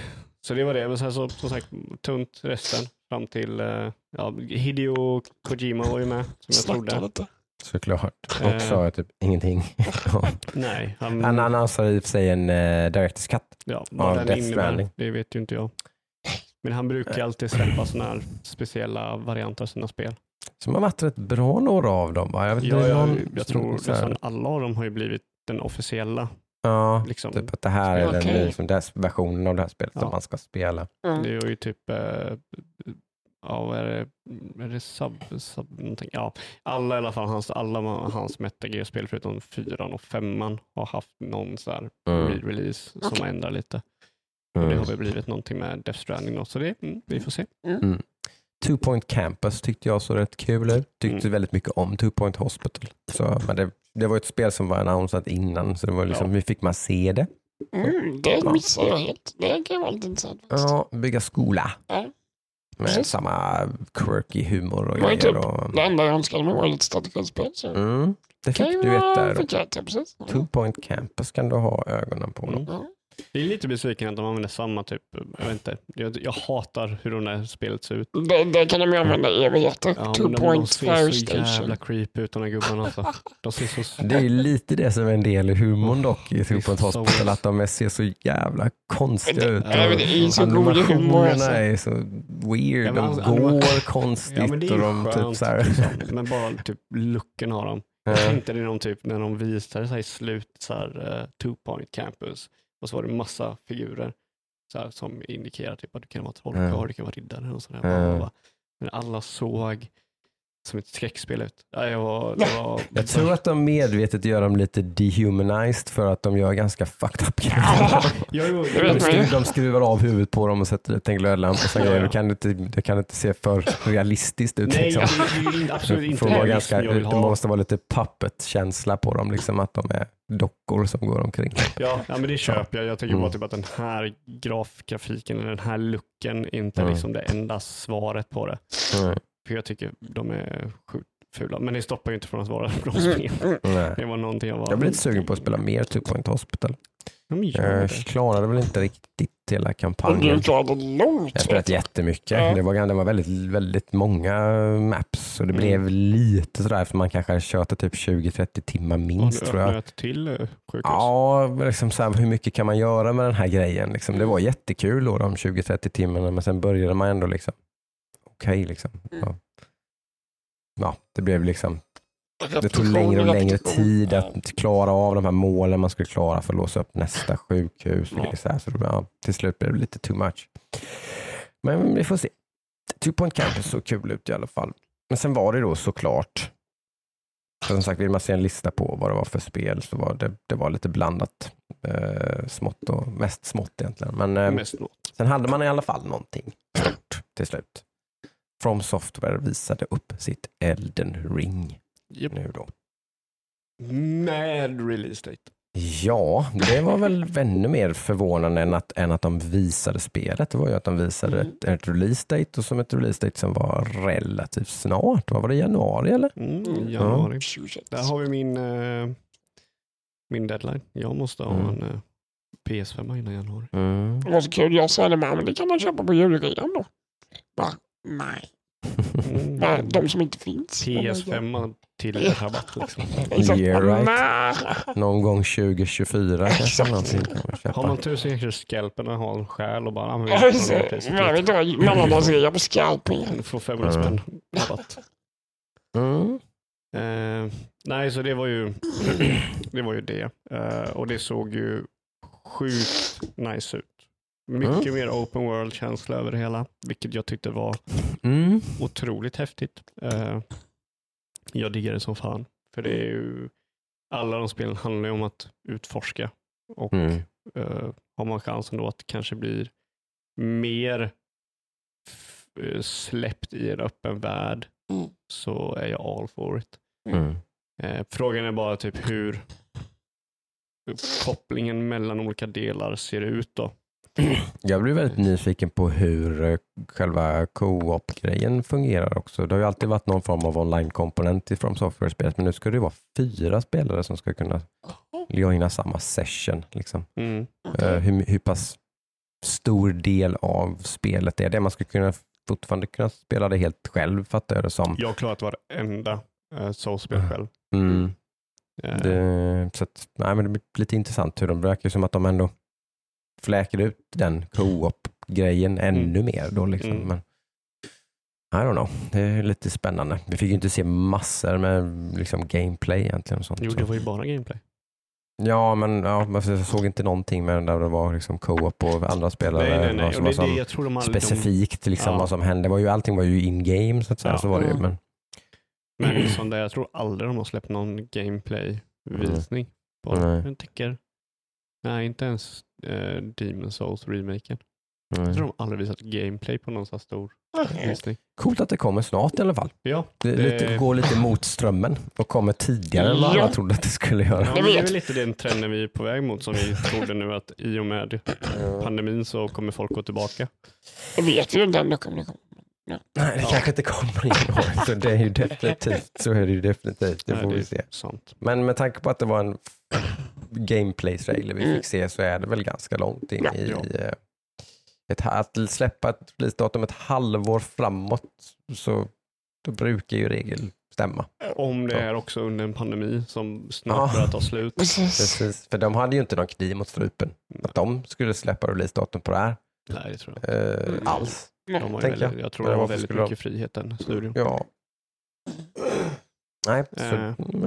S2: så det var det. Men sen så, som sagt, tunt resten fram till eh, ja, Hideo Kojima var ju med som jag trodde.
S3: lite.
S1: Såklart.
S2: Eh.
S1: Och sa jag typ ingenting. [laughs]
S2: Nej, han,
S1: Han annonserade i och för sig en uh, Directors Cut.
S2: ja, vad den
S1: Death
S2: innebär,
S1: Stranding.
S2: det vet ju inte jag. Men han brukar alltid släppa sådana här speciella varianter av sina spel.
S1: Som har varit rätt bra några av dem va? Jag, vet,
S2: Ja, jag,
S1: någon,
S2: jag tror nästan alla av dem har ju blivit den officiella.
S1: Ja,
S2: Liksom.
S1: typ att det här är den liksom, den versionen av det här spelet
S2: Ja.
S1: som man ska spela.
S3: Mm.
S2: Det är ju typ, eh, ja vad är det, är det sub, sub någonting? Ja, alla i alla fall, hans, alla hans Metal Gear-spel förutom fyran och femman har haft någon så här
S1: Mm.
S2: re-release som
S3: Okej.
S2: ändrar lite. Och det
S1: Mm.
S2: har väl blivit någonting med Death Stranding då, så det, mm, vi får se.
S1: Two Point Campus tyckte jag såg rätt kul ut. Tyckte
S2: Mm.
S1: väldigt mycket om Two Point Hospital. Så, men det, det var ett spel som var annonsat innan så det var liksom,
S2: Ja.
S1: hur fick man se det?
S3: Mm, det
S1: Ja.
S3: missade jag helt. Det kan vara lite intressant.
S1: Ja, bygga skola.
S3: Ja.
S1: Med
S3: Precis.
S1: samma quirky humor och grejer.
S3: typ
S1: Och,
S3: Det enda jag önskade mig var lite strategispel. Så
S1: mm, det
S3: kan
S1: fick
S3: ju
S1: du ett,
S3: ja, precis.
S1: Two Point Campus kan du ha ögonen på.
S2: Mm. Jag är lite besviken att de använder samma typ, jag vet inte, jag, jag hatar hur det där spelet ser ut.
S3: Det, det kan de ju använda i evigheter.
S2: Ja,
S3: Two
S2: men de, de ser så jävla creepy ut de där gubbarna alltså. De ser så...
S1: Det är ju lite det som är en del i humorn dock i
S2: det
S1: Two Point
S2: så
S1: Hospital, att de är- ser så jävla konstiga ut.
S3: Ja, det är så.
S1: Animationerna
S3: Alltså.
S1: är så weird,
S2: Ja,
S1: de
S2: alltså,
S1: går konstigt
S2: Ja men det är
S1: och de typ
S2: skönt,
S1: så här.
S2: liksom. [laughs] men bara typ looken har de. Jag
S1: Ja.
S2: tänkte det är någon typ när de visade här i slutet så här uh, two point campus. Och så var det massa figurer så här, som indikerar typ att du kan vara trollkarl,
S1: Mm.
S2: du kan vara riddare och sådär.
S1: Mm.
S2: Men alla såg som ett skräckspel ut. Ja, jag, var, det var,
S1: Jag tror att de medvetet gör dem lite dehumanized för att de gör ganska fucked up grejer.
S2: Ja, [laughs] jo,
S3: Jag
S1: De, skruvar, de skruvar av huvudet på dem och sätter dit en glödlampa och
S2: Ja,
S1: grejer.
S2: ja.
S1: Det kan inte, det kan inte se för realistiskt ut.
S2: Nej,
S1: liksom.
S2: det, absolut inte
S1: vara ganska, det måste vara lite puppet-känsla på dem, liksom att de är dockor som går omkring.
S2: Ja, ja, men det köper jag. Jag tänker
S1: Mm.
S2: bara typ att den här graf, grafiken, eller den här looken inte
S1: Mm.
S2: liksom det enda svaret på det.
S1: Mm.
S2: För jag tycker de är sjukt fula. Men det stoppar ju inte från att vara [laughs] bra. Det var någonting jag var...
S1: Jag blir lite sugen på att spela mer Two Point Hospital.
S2: De
S1: Jag klarade väl inte riktigt hela
S3: Och
S1: kampanjen. Jag har spelat jättemycket.
S3: Ja.
S1: Det var, det var väldigt, väldigt många maps och det
S2: Mm.
S1: blev lite sådär för man kanske hade kört det typ 20-30 timmar minst
S2: Har du
S1: tror jag.
S2: öppnat till eh, sjukhus?
S1: Ja, liksom så här, hur mycket kan man göra med den här grejen? Liksom. Det var jättekul då, de 20-30 timmarna men sen började man ändå liksom, okej liksom.
S3: Mm.
S1: Ja. ja, det blev liksom, det tog längre och längre tid att klara av de här målen man skulle klara för att låsa upp nästa sjukhus.
S2: Ja.
S1: Ja. Så här, så ja, till slut blev det lite too much. Men vi får se. Two Point Campus såg kul ut i alla fall. Men sen var det då såklart, som sagt vill man se en lista på vad det var för spel så var det, det var lite blandat. Eh, smått och mest smått egentligen. Men eh, sen hade man i alla fall någonting till slut. From Software visade upp sitt Elden Ring
S2: Japp.
S1: nu då.
S2: Med release date.
S1: Ja, det var väl ännu mer förvånande än att, än att de visade spelet. Det var ju att de visade
S3: Mm.
S1: ett, ett release date och som ett release date som var relativt snart. Vad var det, januari eller?
S2: Mm, januari.
S3: 26.
S2: Där har vi min, eh, min deadline. Jag måste ha
S1: Mm.
S2: en eh, PS5 innan januari.
S1: Mm.
S3: Det var så kul. Jag sa det med men det kan man köpa på julrean då. Va? Nej.
S2: Mm.
S3: Nej, de som inte finns.
S2: PS5 till rabatt liksom. [laughs]
S3: Exakt.
S1: Yeah, right. Någon gång 2024 kanske
S3: Exakt.
S1: någonting man köpa.
S2: Har man tusen kanske skalpen och har en själ och bara använder den
S3: just
S2: från
S3: det.
S2: det
S3: Men vi drar mellandagsrea på igen.
S2: Du får 500
S1: Mm.
S2: spänn rabatt.
S1: Mm.
S2: Eh, nej, så det var ju [clears throat] det. Var ju det. Eh, och det såg ju sjukt nice ut. Mycket
S1: Mm.
S2: mer open world-känsla över det hela, vilket jag tyckte var
S1: Mm.
S2: otroligt häftigt. Eh, jag diggar det som fan. För det är ju, alla de spelen handlar ju om att utforska. Och
S1: Mm.
S2: eh, har man chansen då att det kanske blir mer eh, släppt i en öppen värld
S3: Mm.
S2: så är jag all for it.
S1: Mm.
S2: Eh, frågan är bara typ hur kopplingen mellan olika delar ser ut då.
S1: Jag blir väldigt nyfiken på hur eh, själva co-op-grejen fungerar också. Det har ju alltid varit någon form av online-komponent i From Software-spelet, men nu ska det vara fyra spelare som ska kunna joina samma session. Liksom.
S2: Mm.
S1: Eh, hur, hur pass stor del av spelet är det? Man ska kunna fortfarande kunna spela det helt själv, fattar jag det som.
S2: Jag har klarat varenda uh, soulspel själv.
S1: Mm.
S2: Eh,
S1: Det, så att, nej, men det blir lite intressant hur de verkar som att de ändå fläker ut den co-op-grejen ännu mer. Då, liksom.
S2: Mm.
S1: Men, I don't know, det är lite spännande. Vi fick ju inte se massor med liksom, gameplay egentligen. Och sånt,
S2: jo, det var ju bara gameplay.
S1: Ja, men ja, men jag såg inte någonting med där det var liksom co-op och andra spelare.
S2: Nej, nej, nej.
S1: vad
S2: Och
S1: som
S2: det,
S1: var som
S2: det, jag tror de aldrig, de,
S1: specifikt liksom,
S2: Ja.
S1: vad som hände. Det var ju, allting var ju in-game så att säga.
S2: Ja.
S1: Så var det ju,
S3: Mm.
S1: men,
S2: men liksom det, jag tror aldrig de har släppt någon gameplay-visning.
S1: Nej.
S2: Jag tycker, nej, inte ens uh, Demon Souls-remaken. Jag
S1: mm.
S2: tror de aldrig visat gameplay på någon så här stor visning.
S1: Coolt att det kommer snart i alla fall.
S2: Ja,
S1: Det,
S2: Det-
S1: Lite, går lite mot strömmen och kommer tidigare än vad
S3: Ja.
S1: alla trodde att det skulle göra.
S2: ja
S3: Jag
S2: det är väl lite den trenden vi är på väg mot som vi trodde nu att i och med pandemin så kommer folk gå tillbaka.
S3: Jag vet ju inte kommer det komma.
S1: Nej, det
S2: Ja.
S1: kanske inte kommer in år. [laughs] Så det är ju definitivt, så är det ju definitivt. Det
S2: Nej,
S1: får vi se.
S2: Sant.
S1: Men med tanke på att det var en gameplay-trailer vi
S3: Mm.
S1: fick se så är det väl ganska långt in
S3: Ja.
S1: i
S2: Ja.
S1: eh, ett, att släppa ett releasedatum ett halvår framåt så då brukar ju regel stämma.
S2: Om det
S1: Ja.
S2: är också under en pandemi som snart
S1: Ja.
S2: börjar ta slut.
S3: Precis.
S1: För de hade ju inte någon kniv mot strupen. Att de skulle släppa releasedatum på det här
S2: Nej, det tror jag
S1: eh,
S3: Mm.
S1: alls.
S2: De har
S1: tänker jag.
S2: väldigt, jag tror
S1: Men
S2: de har
S1: varför
S2: väldigt
S1: skulle de-
S2: mycket frihet den studion.
S1: Ja. Nej, så,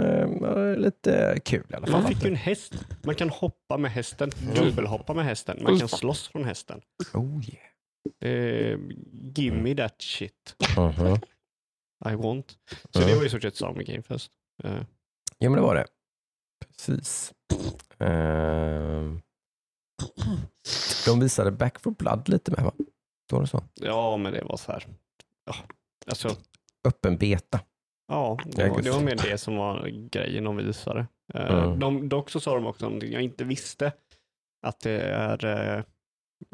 S2: eh,
S1: lite kul i alla fall.
S2: Man fick ju en häst. Man kan hoppa med hästen, dubbelhoppa med hästen. Man kan slåss från hästen.
S1: Oh yeah.
S2: Är, give me that shit
S1: Mhm. [laughs]
S2: I want. Så
S1: Ja.
S2: det var i stort sett samma Game Fest. Eh,
S1: Ja men det var det. Precis. Ehm. de visade Back for Blood lite med va? Står det så?
S2: ja, men det var så här. Ja, alltså,
S1: Öppen beta.
S2: Ja, det, var, det var mer det som var grejen de visade.
S1: Mm.
S2: de, dock så sa de också någonting jag inte visste. Att det är eh,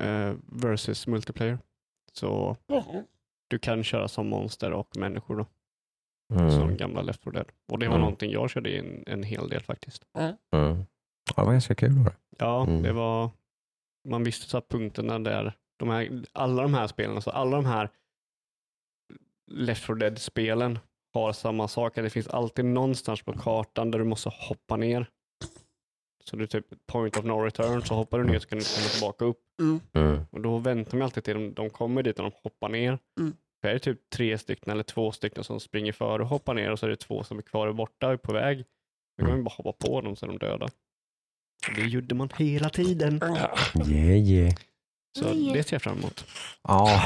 S2: eh, versus multiplayer. Så
S3: Jaha.
S2: du kan köra som monster och människor då.
S1: Mm.
S2: Som gamla Left 4 Dead. Och det var
S1: Mm.
S2: någonting jag körde en, en hel del faktiskt.
S1: Mm. Ja, det var ganska kul. Det.
S2: Ja,
S1: Mm.
S2: det var, man visste så att punkterna där, de här, alla de här spelen, alltså alla de här Left 4 Dead-spelen har samma sak. att Det finns alltid någonstans på kartan där du måste hoppa ner. Så du typ point of no return, så hoppar du ner så kan du komma tillbaka upp.
S3: Mm.
S1: Mm.
S2: Och då väntar man alltid till de, de kommer dit och de hoppar ner.
S3: Mm.
S2: För är det typ tre stycken eller två stycken som springer före och hoppar ner och så är det två som är kvar och borta och på väg. Då kan man bara hoppa på dem så är de döda. Och det gjorde man hela tiden.
S1: Yeah, yeah.
S2: Så det ser jag fram emot.
S1: Ja,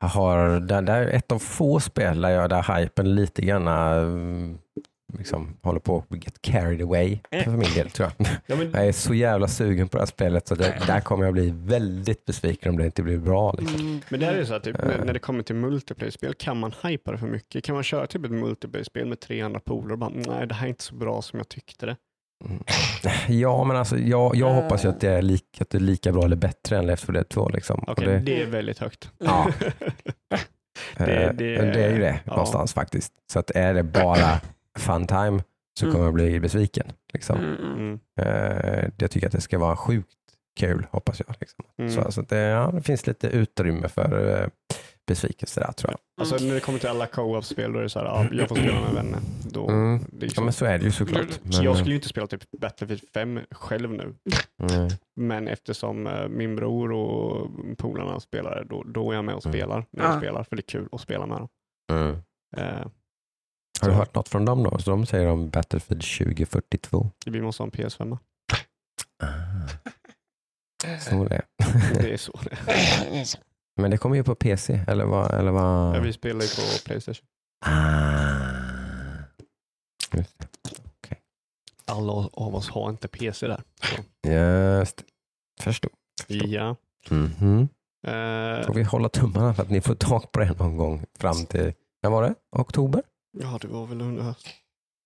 S1: jag har, det, det är ett av få spel där jag där hypen lite grann mm, liksom, håller på att get carried away för min del tror jag.
S2: Ja, men,
S1: Jag är så jävla sugen på det här spelet så det, där kommer jag bli väldigt besviken om det inte blir bra. Liksom.
S3: Mm.
S2: men det är ju så att typ, när, när det kommer till multiplayer-spel, kan man hypa det för mycket? Kan man köra typ ett multiplayer-spel med tre andra polare och bara, nej det här är inte så bra som jag tyckte det.
S1: Mm. Ja, men alltså, jag, jag hoppas ju att det, är lika, att det är lika bra eller bättre än Left 4 Dead 2. Liksom.
S2: Okej,
S1: det,
S2: det är väldigt högt.
S1: Ja.
S2: det- [laughs]
S1: eh,
S2: det-
S1: det är ju det
S2: ja.
S1: någonstans faktiskt. Så att är det bara fun time så
S3: Mm.
S1: kommer jag bli besviken. Liksom.
S3: Mm. Mm.
S2: Mm.
S1: Eh, jag tycker att det ska vara sjukt kul, hoppas jag. Liksom.
S2: Mm.
S1: Så, så att det, ja, det finns lite utrymme för eh, besvikelse där tror jag.
S2: Alltså när det kommer till alla co-op-spel, då är det så här, ja, jag får spela med vänner. Då,
S1: Mm.
S2: det är
S1: Ja
S2: så.
S1: men så är det ju såklart.
S2: Så
S1: Men,
S2: jag skulle ju inte spela typ Battlefield 5 själv nu.
S1: eh,
S2: Men eftersom eh, min bror och polarna spelar, då, då är jag med och
S1: Mm.
S2: spelar. När jag
S3: Ah.
S2: spelar, för det är kul att spela med dem.
S1: mm.
S2: Eh,
S1: Har du hört något från dem då? Så de säger om Battlefield 2042.
S2: vi måste ha en PS5.
S1: Ah. Så det är.
S2: Det är så det är. [laughs]
S1: Men det kommer ju på PC, eller vad? Eller vad?
S2: Ja, vi spelar ju på Playstation.
S1: Ah. Just det.
S2: Alla av oss har inte PC där. Så.
S1: Just det. Förstår. Förstår.
S2: Ja.
S1: Mhm.
S2: Eh,
S1: Får vi hålla tummarna för att ni får tag på det någon gång fram till, när var det? Oktober?
S2: ja, det var väl under höst.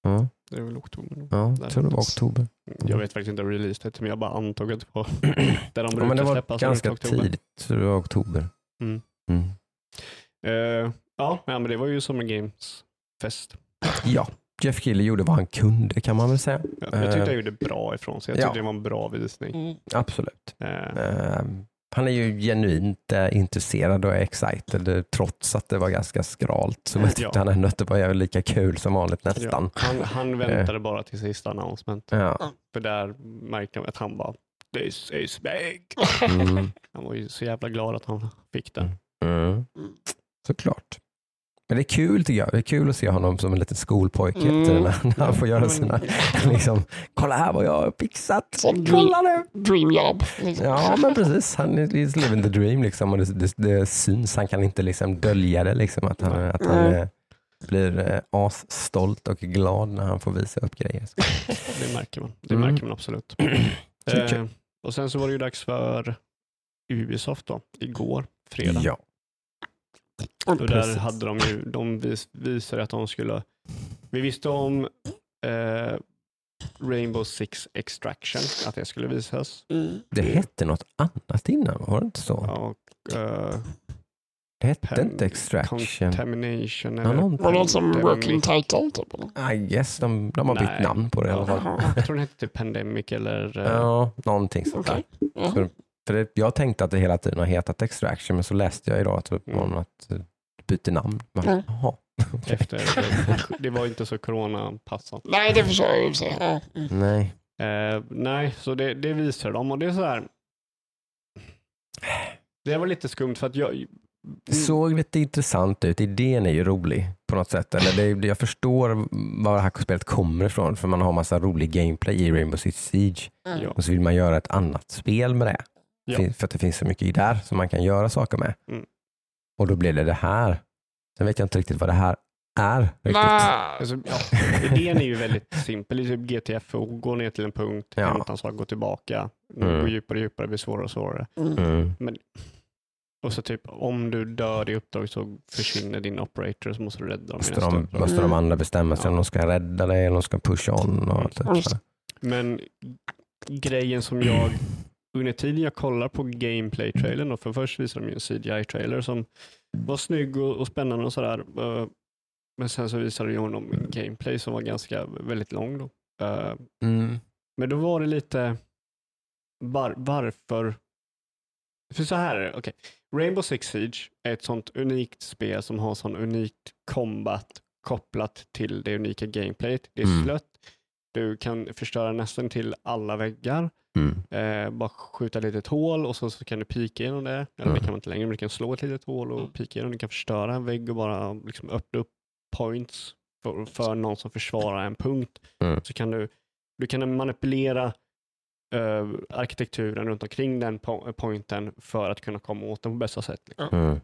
S1: Ja,
S2: Det är väl oktober
S1: ja jag tror det var oktober.
S2: Jag vet faktiskt inte release men jag bara antog att det var [clears throat] där de
S1: Ja,
S2: brukar
S1: men det var
S2: släppas
S1: ganska
S2: oktober.
S1: tidigt, så det var oktober.
S2: Mm.
S1: Mm.
S2: Eh, ja, ja, men det var ju som en Games fest.
S1: Ja, Jeff Keely gjorde vad han kunde kan man väl säga.
S2: Ja, jag tyckte
S1: Eh,
S2: jag gjorde bra ifrån sig. Jag
S1: ja.
S2: tyckte det var en bra visning.
S3: Mm.
S1: Absolut.
S2: Eh,
S1: Ehm, han är ju genuint eh, intresserad och excited eh, trots att det var ganska skralt. Så jag tyckte
S2: Ja.
S1: han ändå att det var lika kul som vanligt nästan.
S2: ja, han, han väntade bara till sista announcement.
S1: Ja.
S2: För där märkte jag att han bara This is big.
S1: Mm.
S2: Han var ju så jävla glad att han fick den.
S1: Mm. Såklart. Men det är kul tycker jag. Det är kul att se honom som en liten skolpojke
S3: Mm.
S1: när, när han får göra sina, [laughs] liksom, kolla här vad jag har fixat.
S3: Som
S1: Kolla nu.
S3: Dream job. Liksom.
S1: Ja men precis, han är living the dream liksom och det, det, det syns. Han kan inte liksom dölja det liksom att han, att han eh, blir eh, asstolt och glad när han får visa upp grejer. [laughs]
S2: Det märker man. Det
S1: Mm.
S2: märker man absolut. [clears throat] Eh, och sen så var det ju dags för Ubisoft då, igår, fredag.
S1: Ja.
S2: Och där
S1: precis.
S2: hade de ju, de vis, visade att de skulle, vi visste om eh, Rainbow Six Extraction, att det skulle visas.
S3: Mm.
S1: Det hette något annat innan, var det inte så?
S2: Och eh,
S1: Det hette
S2: Pen-
S1: inte Extraction.
S2: Contamination
S1: Ja,
S2: eller
S1: någonting.
S3: Var det något som working title? Typ, eller?
S1: I guess, de, de har bytt
S2: Nej.
S1: namn på det i alla fall.
S2: Jag tror den hette typ Pandemic eller eh,
S1: Ja, någonting sånt där.
S3: Okej. Ja.
S1: Så, för det, jag tänkte att det hela tiden har hetat Extraction, men så läste jag idag var
S2: Mm.
S1: något att det byter namn. Bara,
S3: Mm.
S1: Jaha, okej. [laughs]
S2: efter, det, det var inte så coronapassat.
S3: Nej, det förstår jag i och för sig. Mm.
S1: Nej.
S2: Eh, nej, så det, det visar de och det är så här. Det var lite skumt för att jag,
S1: Det såg lite intressant ut. Idén är ju rolig på något sätt. Eller det, jag förstår var det här spelet kommer ifrån för man har massa rolig gameplay i Rainbow Six Siege
S2: Ja.
S1: och så vill man göra ett annat spel med det.
S2: Ja.
S1: För att det finns så mycket där som man kan göra saker med.
S2: Mm.
S1: Och då blev det det här. Sen vet jag inte riktigt vad det här är. Riktigt.
S2: Alltså, ja, idén är ju väldigt simpel. Det är typ GTFO, gå ner till en punkt,
S1: Ja.
S2: hämta en sak, gå tillbaka,
S1: Mm.
S2: gå djupare och djupare, blir svårare och svårare.
S1: Mm.
S2: Och så typ om du dör i uppdrag så försvinner din operator så måste du rädda dem i
S1: Måste, de, måste de andra bestämma sig
S2: Ja.
S1: om de ska rädda dig eller om de ska pusha on. Och allt det
S3: Mm.
S2: Men grejen som jag under tiden jag kollar på gameplay-trailern, för först visade de ju en CGI-trailer som var snygg och, och spännande och sådär. eh, Men sen så visade de honom gameplay som var ganska väldigt lång. Då. Eh,
S1: Mm.
S2: Men då var det lite var, varför? För så här är det, okej. Rainbow Six Siege är ett sånt unikt spel som har sån unikt combat kopplat till det unika gameplayet. Det är
S1: Mm.
S2: slött. Du kan förstöra nästan till alla väggar.
S1: Mm.
S2: Eh, bara skjuta ett litet hål och så, så kan du pika genom det. Eller det
S1: Mm.
S2: kan man inte längre, men du kan slå ett litet hål och pika genom. Du kan förstöra en vägg och bara liksom öppna upp points för, för någon som försvarar en punkt.
S1: Mm.
S2: Så kan du, du kan manipulera eh, arkitekturen runt omkring den po- pointen för att kunna komma åt den på bästa sätt. liksom.
S1: Mm.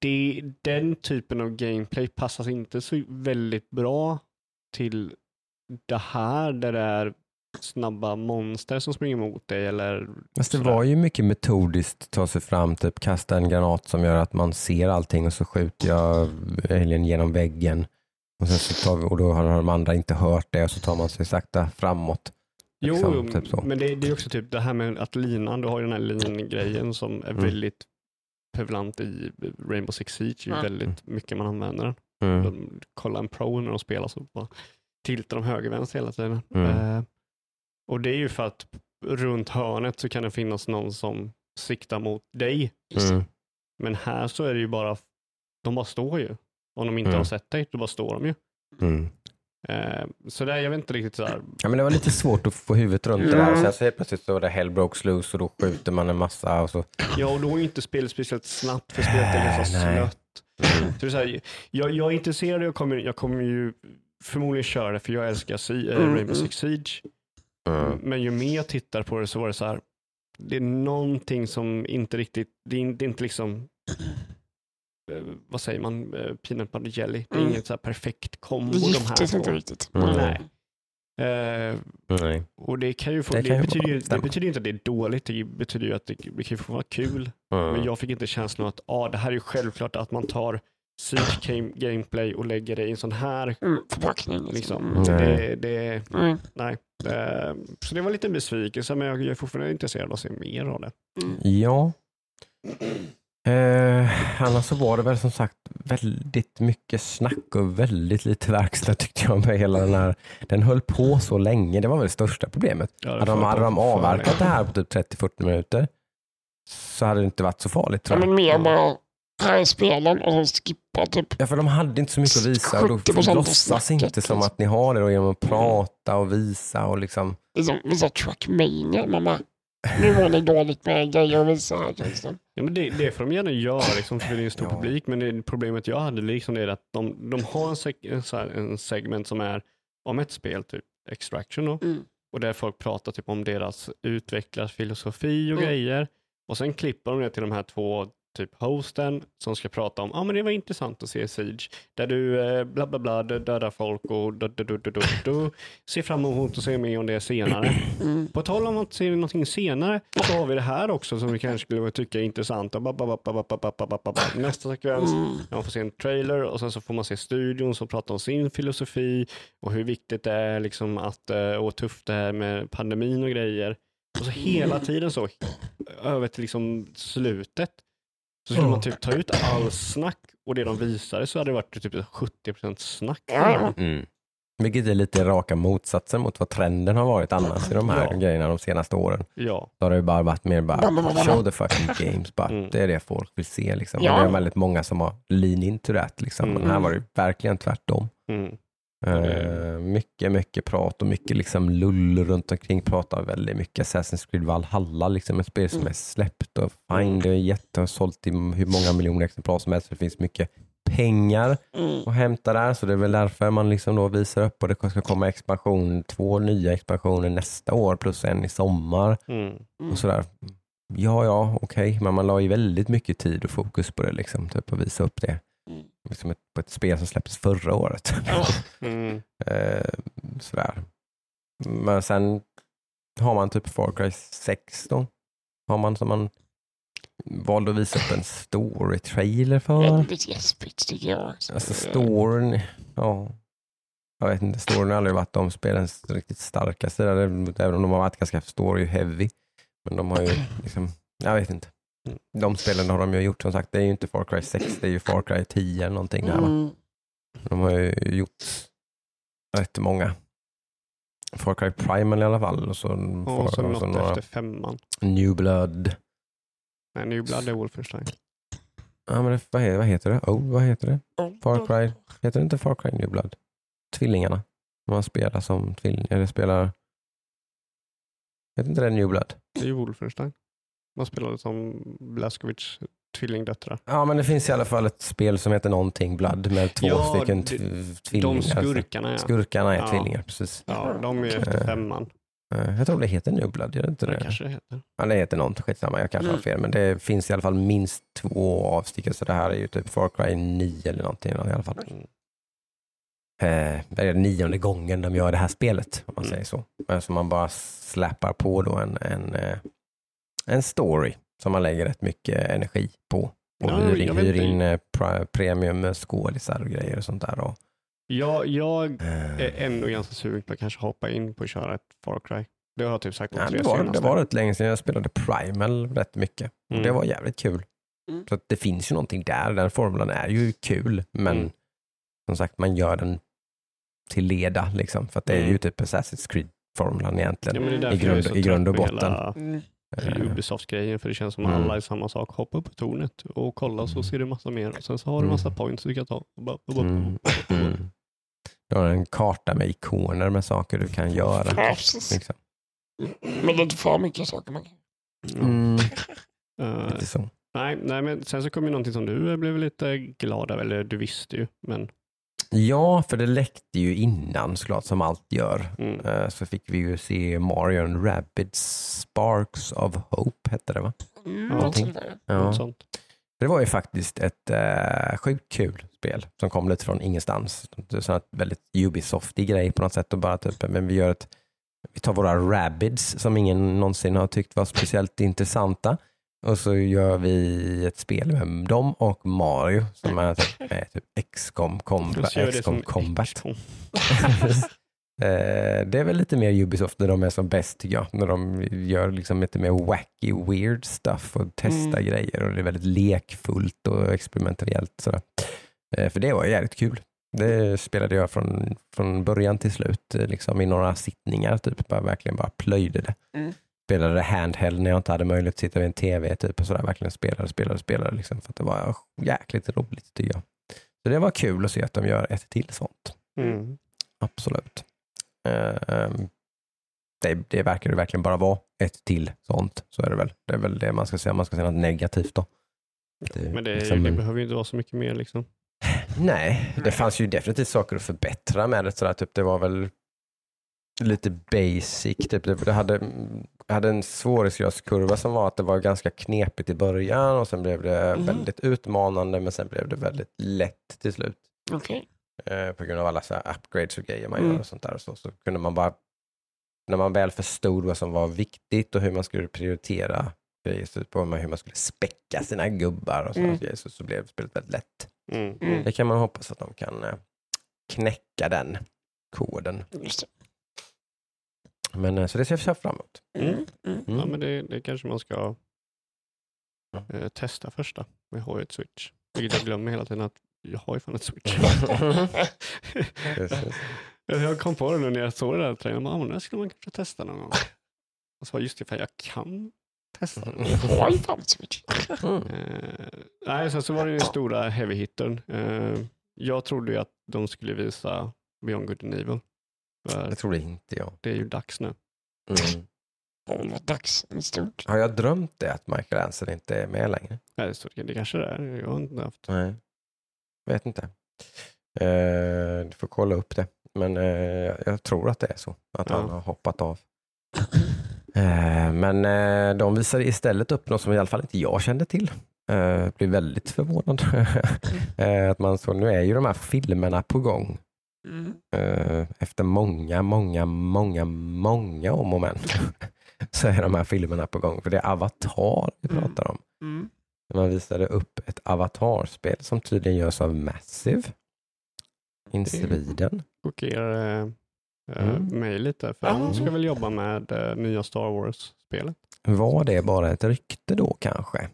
S2: Det, den typen av gameplay passar inte så väldigt bra till det här där det är snabba monster som springer mot dig eller
S1: Fast det
S2: sådär.
S1: var ju mycket metodiskt ta sig fram, typ kasta en granat som gör att man ser allting och så skjuter jag alien genom väggen. Och, sen så tar vi, och då har de andra inte hört det och så tar man sig sakta framåt.
S2: Jo,
S1: Liksom, typ så.
S2: men det, det är också typ det här med att linan, du har ju den här lin-grejen som är
S1: Mm.
S2: väldigt prevalent i Rainbow Six Siege,
S3: Mm.
S2: väldigt mycket man använder den.
S1: Mm.
S2: De, kolla en pro när de spelar så bara tiltar de höger vänster hela tiden.
S1: Mm.
S2: Eh, och det är ju för att runt hörnet så kan det finnas någon som siktar mot dig.
S1: Mm.
S2: Men här så är det ju bara, de bara står ju. Om de inte
S1: Mm.
S2: har sett dig, då bara står de ju.
S1: Mm.
S2: Eh, så där, jag vet inte riktigt så här.
S1: Ja, men det var lite svårt att få huvudet runt det där. Sen så helt plötsligt så var det hell broke loose och då skjuter man en massa. Och så.
S2: Ja, och då är ju inte spelet speciellt snabbt för spelet är ganska slött. Så det är så här, jag, jag är intresserad, jag kommer, jag kommer ju förmodligen köra det för jag älskar si, äh,
S3: Mm,
S2: Rainbow
S3: mm.
S2: Six Siege.
S1: Mm.
S2: Men ju mer jag tittar på det så var det så här, det är någonting som inte riktigt, det är, det är inte liksom, eh, vad säger man, eh, peanut butter jelly. Det är
S3: Mm.
S2: inget så här perfekt kombo
S3: Det
S2: de här
S3: giftes inte riktigt.
S1: Mm.
S2: Nej. Eh,
S1: Nej.
S2: och det kan ju få,
S1: Det
S2: det, betyder, ju, det betyder inte att det är dåligt, det betyder ju att det, det kan ju få vara kul.
S1: Mm.
S2: Men jag fick inte känslan att ah, det här är ju självklart att man tar Game, gameplay och lägger det i en sån här.
S3: Mm, förpackning.
S2: Liksom.
S3: Mm.
S1: Nej.
S2: Det, det,
S3: Mm.
S2: nej. Eh, så det var lite en besvikelse, men jag, är fortfarande intresserad av att se mer av det.
S3: Mm.
S1: Ja. Eh, annars så var det väl som sagt väldigt mycket snack och väldigt lite verkstad tyckte jag med hela den här. Den höll på så länge, det var väl det största problemet.
S2: Ja, det
S1: Hade de, hade de avverkat det här på typ 30-40 minuter så hade det inte varit så farligt
S3: Ja,
S1: tror jag.
S3: men mer bara, här är spelen och så skippa typ.
S1: Ja, för de hade inte så mycket att visa och då
S3: 70% av
S1: låtsas inte som
S3: liksom.
S1: att ni har det då genom att prata och visa och liksom.
S3: Liksom, vissa trackmania. Man bara, nu var det dåligt med grejer att visa här. Liksom.
S2: Ja, men det, det får de gärna göra liksom, för det är en stor
S1: Ja.
S2: publik, men det, problemet jag hade liksom det är att de, de har en, seg, en, så här, en segment som är om ett spel, typ Extraction då,
S3: Mm.
S2: och där folk pratar typ om deras utvecklarfilosofi och
S3: Mm.
S2: grejer. Och sen klipper de det till de här två typ hosten som ska prata om, ja ah, men det var intressant att se Siege, där du eh, bla bla bla dödar folk och du, du, du, du, du, du. ser fram emot att se mer om det senare.
S3: Mm.
S2: På tal om att se någonting senare så har vi det här också som vi kanske skulle tycka är intressant. Nästa sekvens,
S3: mm.
S2: man får se en trailer och sen så får man se studion som pratar om sin filosofi och hur viktigt det är liksom att, eh, och tufft det är med pandemin och grejer. Och så hela mm. tiden så över till liksom slutet så skulle man typ ta ut all snack och det de visade så hade det varit typ 70% snack.
S1: Mm. Vilket är lite raka motsatsen mot vad trenden har varit annars i de här
S2: Ja.
S1: grejerna de senaste åren.
S2: Ja,
S1: Då har det ju bara varit mer bara show the fucking games. Bara.
S2: Mm.
S1: Det är det folk vill se. Liksom.
S3: Ja.
S1: Och det är väldigt många som har lean into that. Liksom. Men
S2: Mm.
S1: här var det verkligen tvärtom.
S2: mm.
S1: Eh, mycket, mycket prat och mycket liksom lull runt omkring. Pratar väldigt mycket Assassin's Creed Valhalla, liksom ett spel som
S3: Mm.
S1: är släppt och fine, det är jätte, har sålt i hur många miljoner exemplar som helst. Det finns mycket pengar
S3: Mm.
S1: att hämta där så det är väl därför man liksom då visar upp och det ska komma expansion, två nya expansioner nästa år plus en i sommar
S2: Mm.
S1: och sådär. Ja, ja, okej, men man la ju väldigt mycket tid och fokus på det liksom, typ att visa upp det.
S3: Mm.
S1: Liksom ett, på ett spel som släpptes förra året. [laughs]
S2: Mm.
S1: Eh, sådär. Men sen har man typ Far Cry 6 då. Har man som man valde att visa upp en story-trailer för.
S3: Väldigt gäspigt tycker jag.
S1: Alltså storyn, ja. Jag vet inte, storyn har aldrig varit de spelens riktigt starka sida, även om de har varit ganska story-heavy. Men de har ju [clears throat] liksom, jag vet inte. De spelen har de ju gjort som sagt, det är ju inte Far Cry 6, det är ju Far Cry 10 eller någonting där?
S3: Mm.
S1: De har ju gjort rätt många. Far Cry Primal i alla fall. Och så,
S2: Och så
S1: och så
S2: något
S1: några
S2: efter femman.
S1: New Blood.
S2: Nej, New Blood är Wolfenstein.
S1: Ja, men det, vad, heter, vad heter det? Oh, vad heter det?
S3: Mm.
S1: Far Cry. Heter det inte Far Cry New Blood? Tvillingarna. Man spelar som tvillingar. Eller spelar... Heter inte det New Blood?
S2: Det är ju Wolfenstein. Man spelade som Blaskovics tvillingdöttrar.
S1: Ja, men det finns i alla fall ett spel som heter någonting Blood med två
S2: Ja,
S1: stycken tvillingar.
S2: De skurkarna ja.
S1: Skurkarna är
S2: Ja.
S1: tvillingar, precis.
S2: Ja, de är efter
S1: Eh,
S2: femman.
S1: Eh, Jag tror det heter New Blood, gör det inte
S2: Det
S1: det?
S2: kanske det heter.
S1: Ja, det heter något, skitsamma, jag kanske har
S3: Mm.
S1: fel. Men det finns i alla fall minst två avstickare, så det här är ju typ Far Cry 9 eller någonting i alla fall. Eh, det är nionde gången de gör det här spelet, om man
S2: Mm.
S1: säger så. Så man bara släpar på då en, en, en story som man lägger rätt mycket energi på. Och
S2: Ja,
S1: hyr, hyr in eh, pra- premium skådisar och grejer och sånt där. Och,
S2: Jag, jag
S1: eh,
S2: är ändå ganska sugen på att kanske hoppa in på att köra ett Far Cry. Det har jag typ sagt de
S1: ja,
S2: tre
S1: det, var, det var rätt länge sedan jag spelade Primal rätt mycket. Och
S2: Mm.
S1: Det var jävligt kul.
S3: Mm.
S1: Så att det finns ju någonting där. Den formulan är ju kul, men
S2: Mm.
S1: som sagt, man gör den till leda. Liksom, för att det är ju
S2: Mm.
S1: typ Assassin's Creed-formulan egentligen.
S2: Ja,
S1: I grund- i grund och botten.
S2: hela
S3: Mm.
S2: Ubisoft-grejen för det känns som att
S1: Mm.
S2: alla är samma sak. Hoppa upp på tornet och kolla så ser du massa mer och sen så har du massa
S1: Mm.
S2: points du kan ta.
S1: Mm. Mm. Du har en karta med ikoner med saker du kan göra.
S3: Ja.
S1: Liksom.
S3: Men det är inte för mycket saker man kan.
S1: Mm. [laughs]
S2: Eh, nej, men sen så kom ju någonting som du blev lite glad av, eller du visste ju, men
S1: Ja, för det läckte ju innan såklart som allt gör.
S2: mm,
S1: Eh, Så fick vi ju se Mario and Rabbids Sparks of Hope, hette det va?
S3: Mm, någonting där.
S1: Ja.
S2: något sånt.
S1: Det var ju faktiskt ett uh, sjukt kul spel som kom lite från ingenstans. Det är sån här väldigt Ubisoftig grej på något sätt och bara typ, men vi gör ett, vi tar våra Rabbids som ingen någonsin har tyckt var speciellt [laughs] intressanta och så gör vi ett spel med dem och Mario som är typ, är [laughs] typ XCOM, combat, XCOM Combat. [laughs] Eh, det är väl lite mer Ubisoft när de är som bäst tycker jag. När de gör liksom lite mer wacky, weird stuff och testar
S3: Mm.
S1: grejer och det är väldigt lekfullt och experimentellt. Sådär. Eh, för det var jävligt kul. Det spelade jag från, från början till slut eh, liksom i några sittningar. Typ, bara, verkligen bara plöjde det.
S3: Mm.
S1: Spelade handheld när jag inte hade möjlighet att sitta vid en tv. Typ, och sådär. Verkligen spelade, spelade, spelade. Liksom, för att det var jäkligt roligt tycker jag. Så det var kul att se att de gör ett till sånt.
S2: Mm.
S1: Absolut. Ehm, det, det verkar det verkligen bara vara ett till sånt. Så är det väl. Det är väl det man ska säga. Man ska säga något negativt då. Det,
S2: Men det,
S1: liksom
S2: ju- det behöver ju inte vara så mycket mer liksom.
S1: Nej, det fanns ju definitivt saker att förbättra med det. Sådär, typ, det var väl lite basic. Typ. Det, det hade, hade en svårighetsgradskurva som var att det var ganska knepigt i början och sen blev det
S3: Mhm.
S1: väldigt utmanande men sen blev det väldigt lätt till slut.
S3: Okej.
S1: eh, på grund av alla så här upgrades och grejer man
S3: Mm.
S1: gör och sånt där. Och så, så kunde man bara, när man väl förstod vad som var viktigt och hur man skulle prioritera grejer, på hur man skulle späcka sina gubbar och sådana
S3: Mm.
S1: grejer, så, så blev spelet väldigt lätt.
S2: Mm.
S3: Mm.
S1: Det kan man hoppas att de kan eh, knäcka den koden. Men eh, så det ser jag fram emot.
S3: Mm. Mm.
S1: Mm.
S2: Ja, men det, det kanske man ska eh, testa först då. Vi har ju ett switch. Vilket jag glömmer hela tiden att jag har ju fan ett switch. [laughs] Jag kom på det nu när jag såg det där trailern. Ah, det skulle man kanske testa någon gång. Och så just det för jag kan testa. det.
S3: Jag har ju fan ett switch.
S1: Mm.
S2: Eh, nej, sen så var det ju den stora heavy hittern. Eh, jag trodde ju att de skulle visa Beyond Good and Evil. För
S1: Det tror det inte jag.
S2: det är ju dags nu.
S1: Mm.
S3: Det väl varit dags i stort.
S1: Har jag drömt det att Michael Anson inte är med längre?
S2: Nej, så det, det kanske det är. Jag har inte haft.
S1: Nej. vet inte. Eh, du får kolla upp det. Men eh, jag tror att det är så, att
S2: Ja.
S1: han har hoppat av. Eh, men eh, de visade istället upp något som i alla fall inte jag kände till. Eh, blev väldigt förvånad. [laughs] eh, att man så, nu är ju de här filmerna på gång.
S3: Mm.
S1: Eh, efter många, många, många, många om och men [laughs] så är de här filmerna på gång. För det är Avatar vi
S3: Mm.
S1: pratar om.
S3: Mm.
S1: Man visade upp ett Avatar-spel som tydligen görs av Massive in Sweden.
S2: chockerar eh,
S1: Mm.
S2: mig lite. För han ska väl jobba med eh, nya Star Wars-spelet.
S1: Var det bara ett rykte då kanske?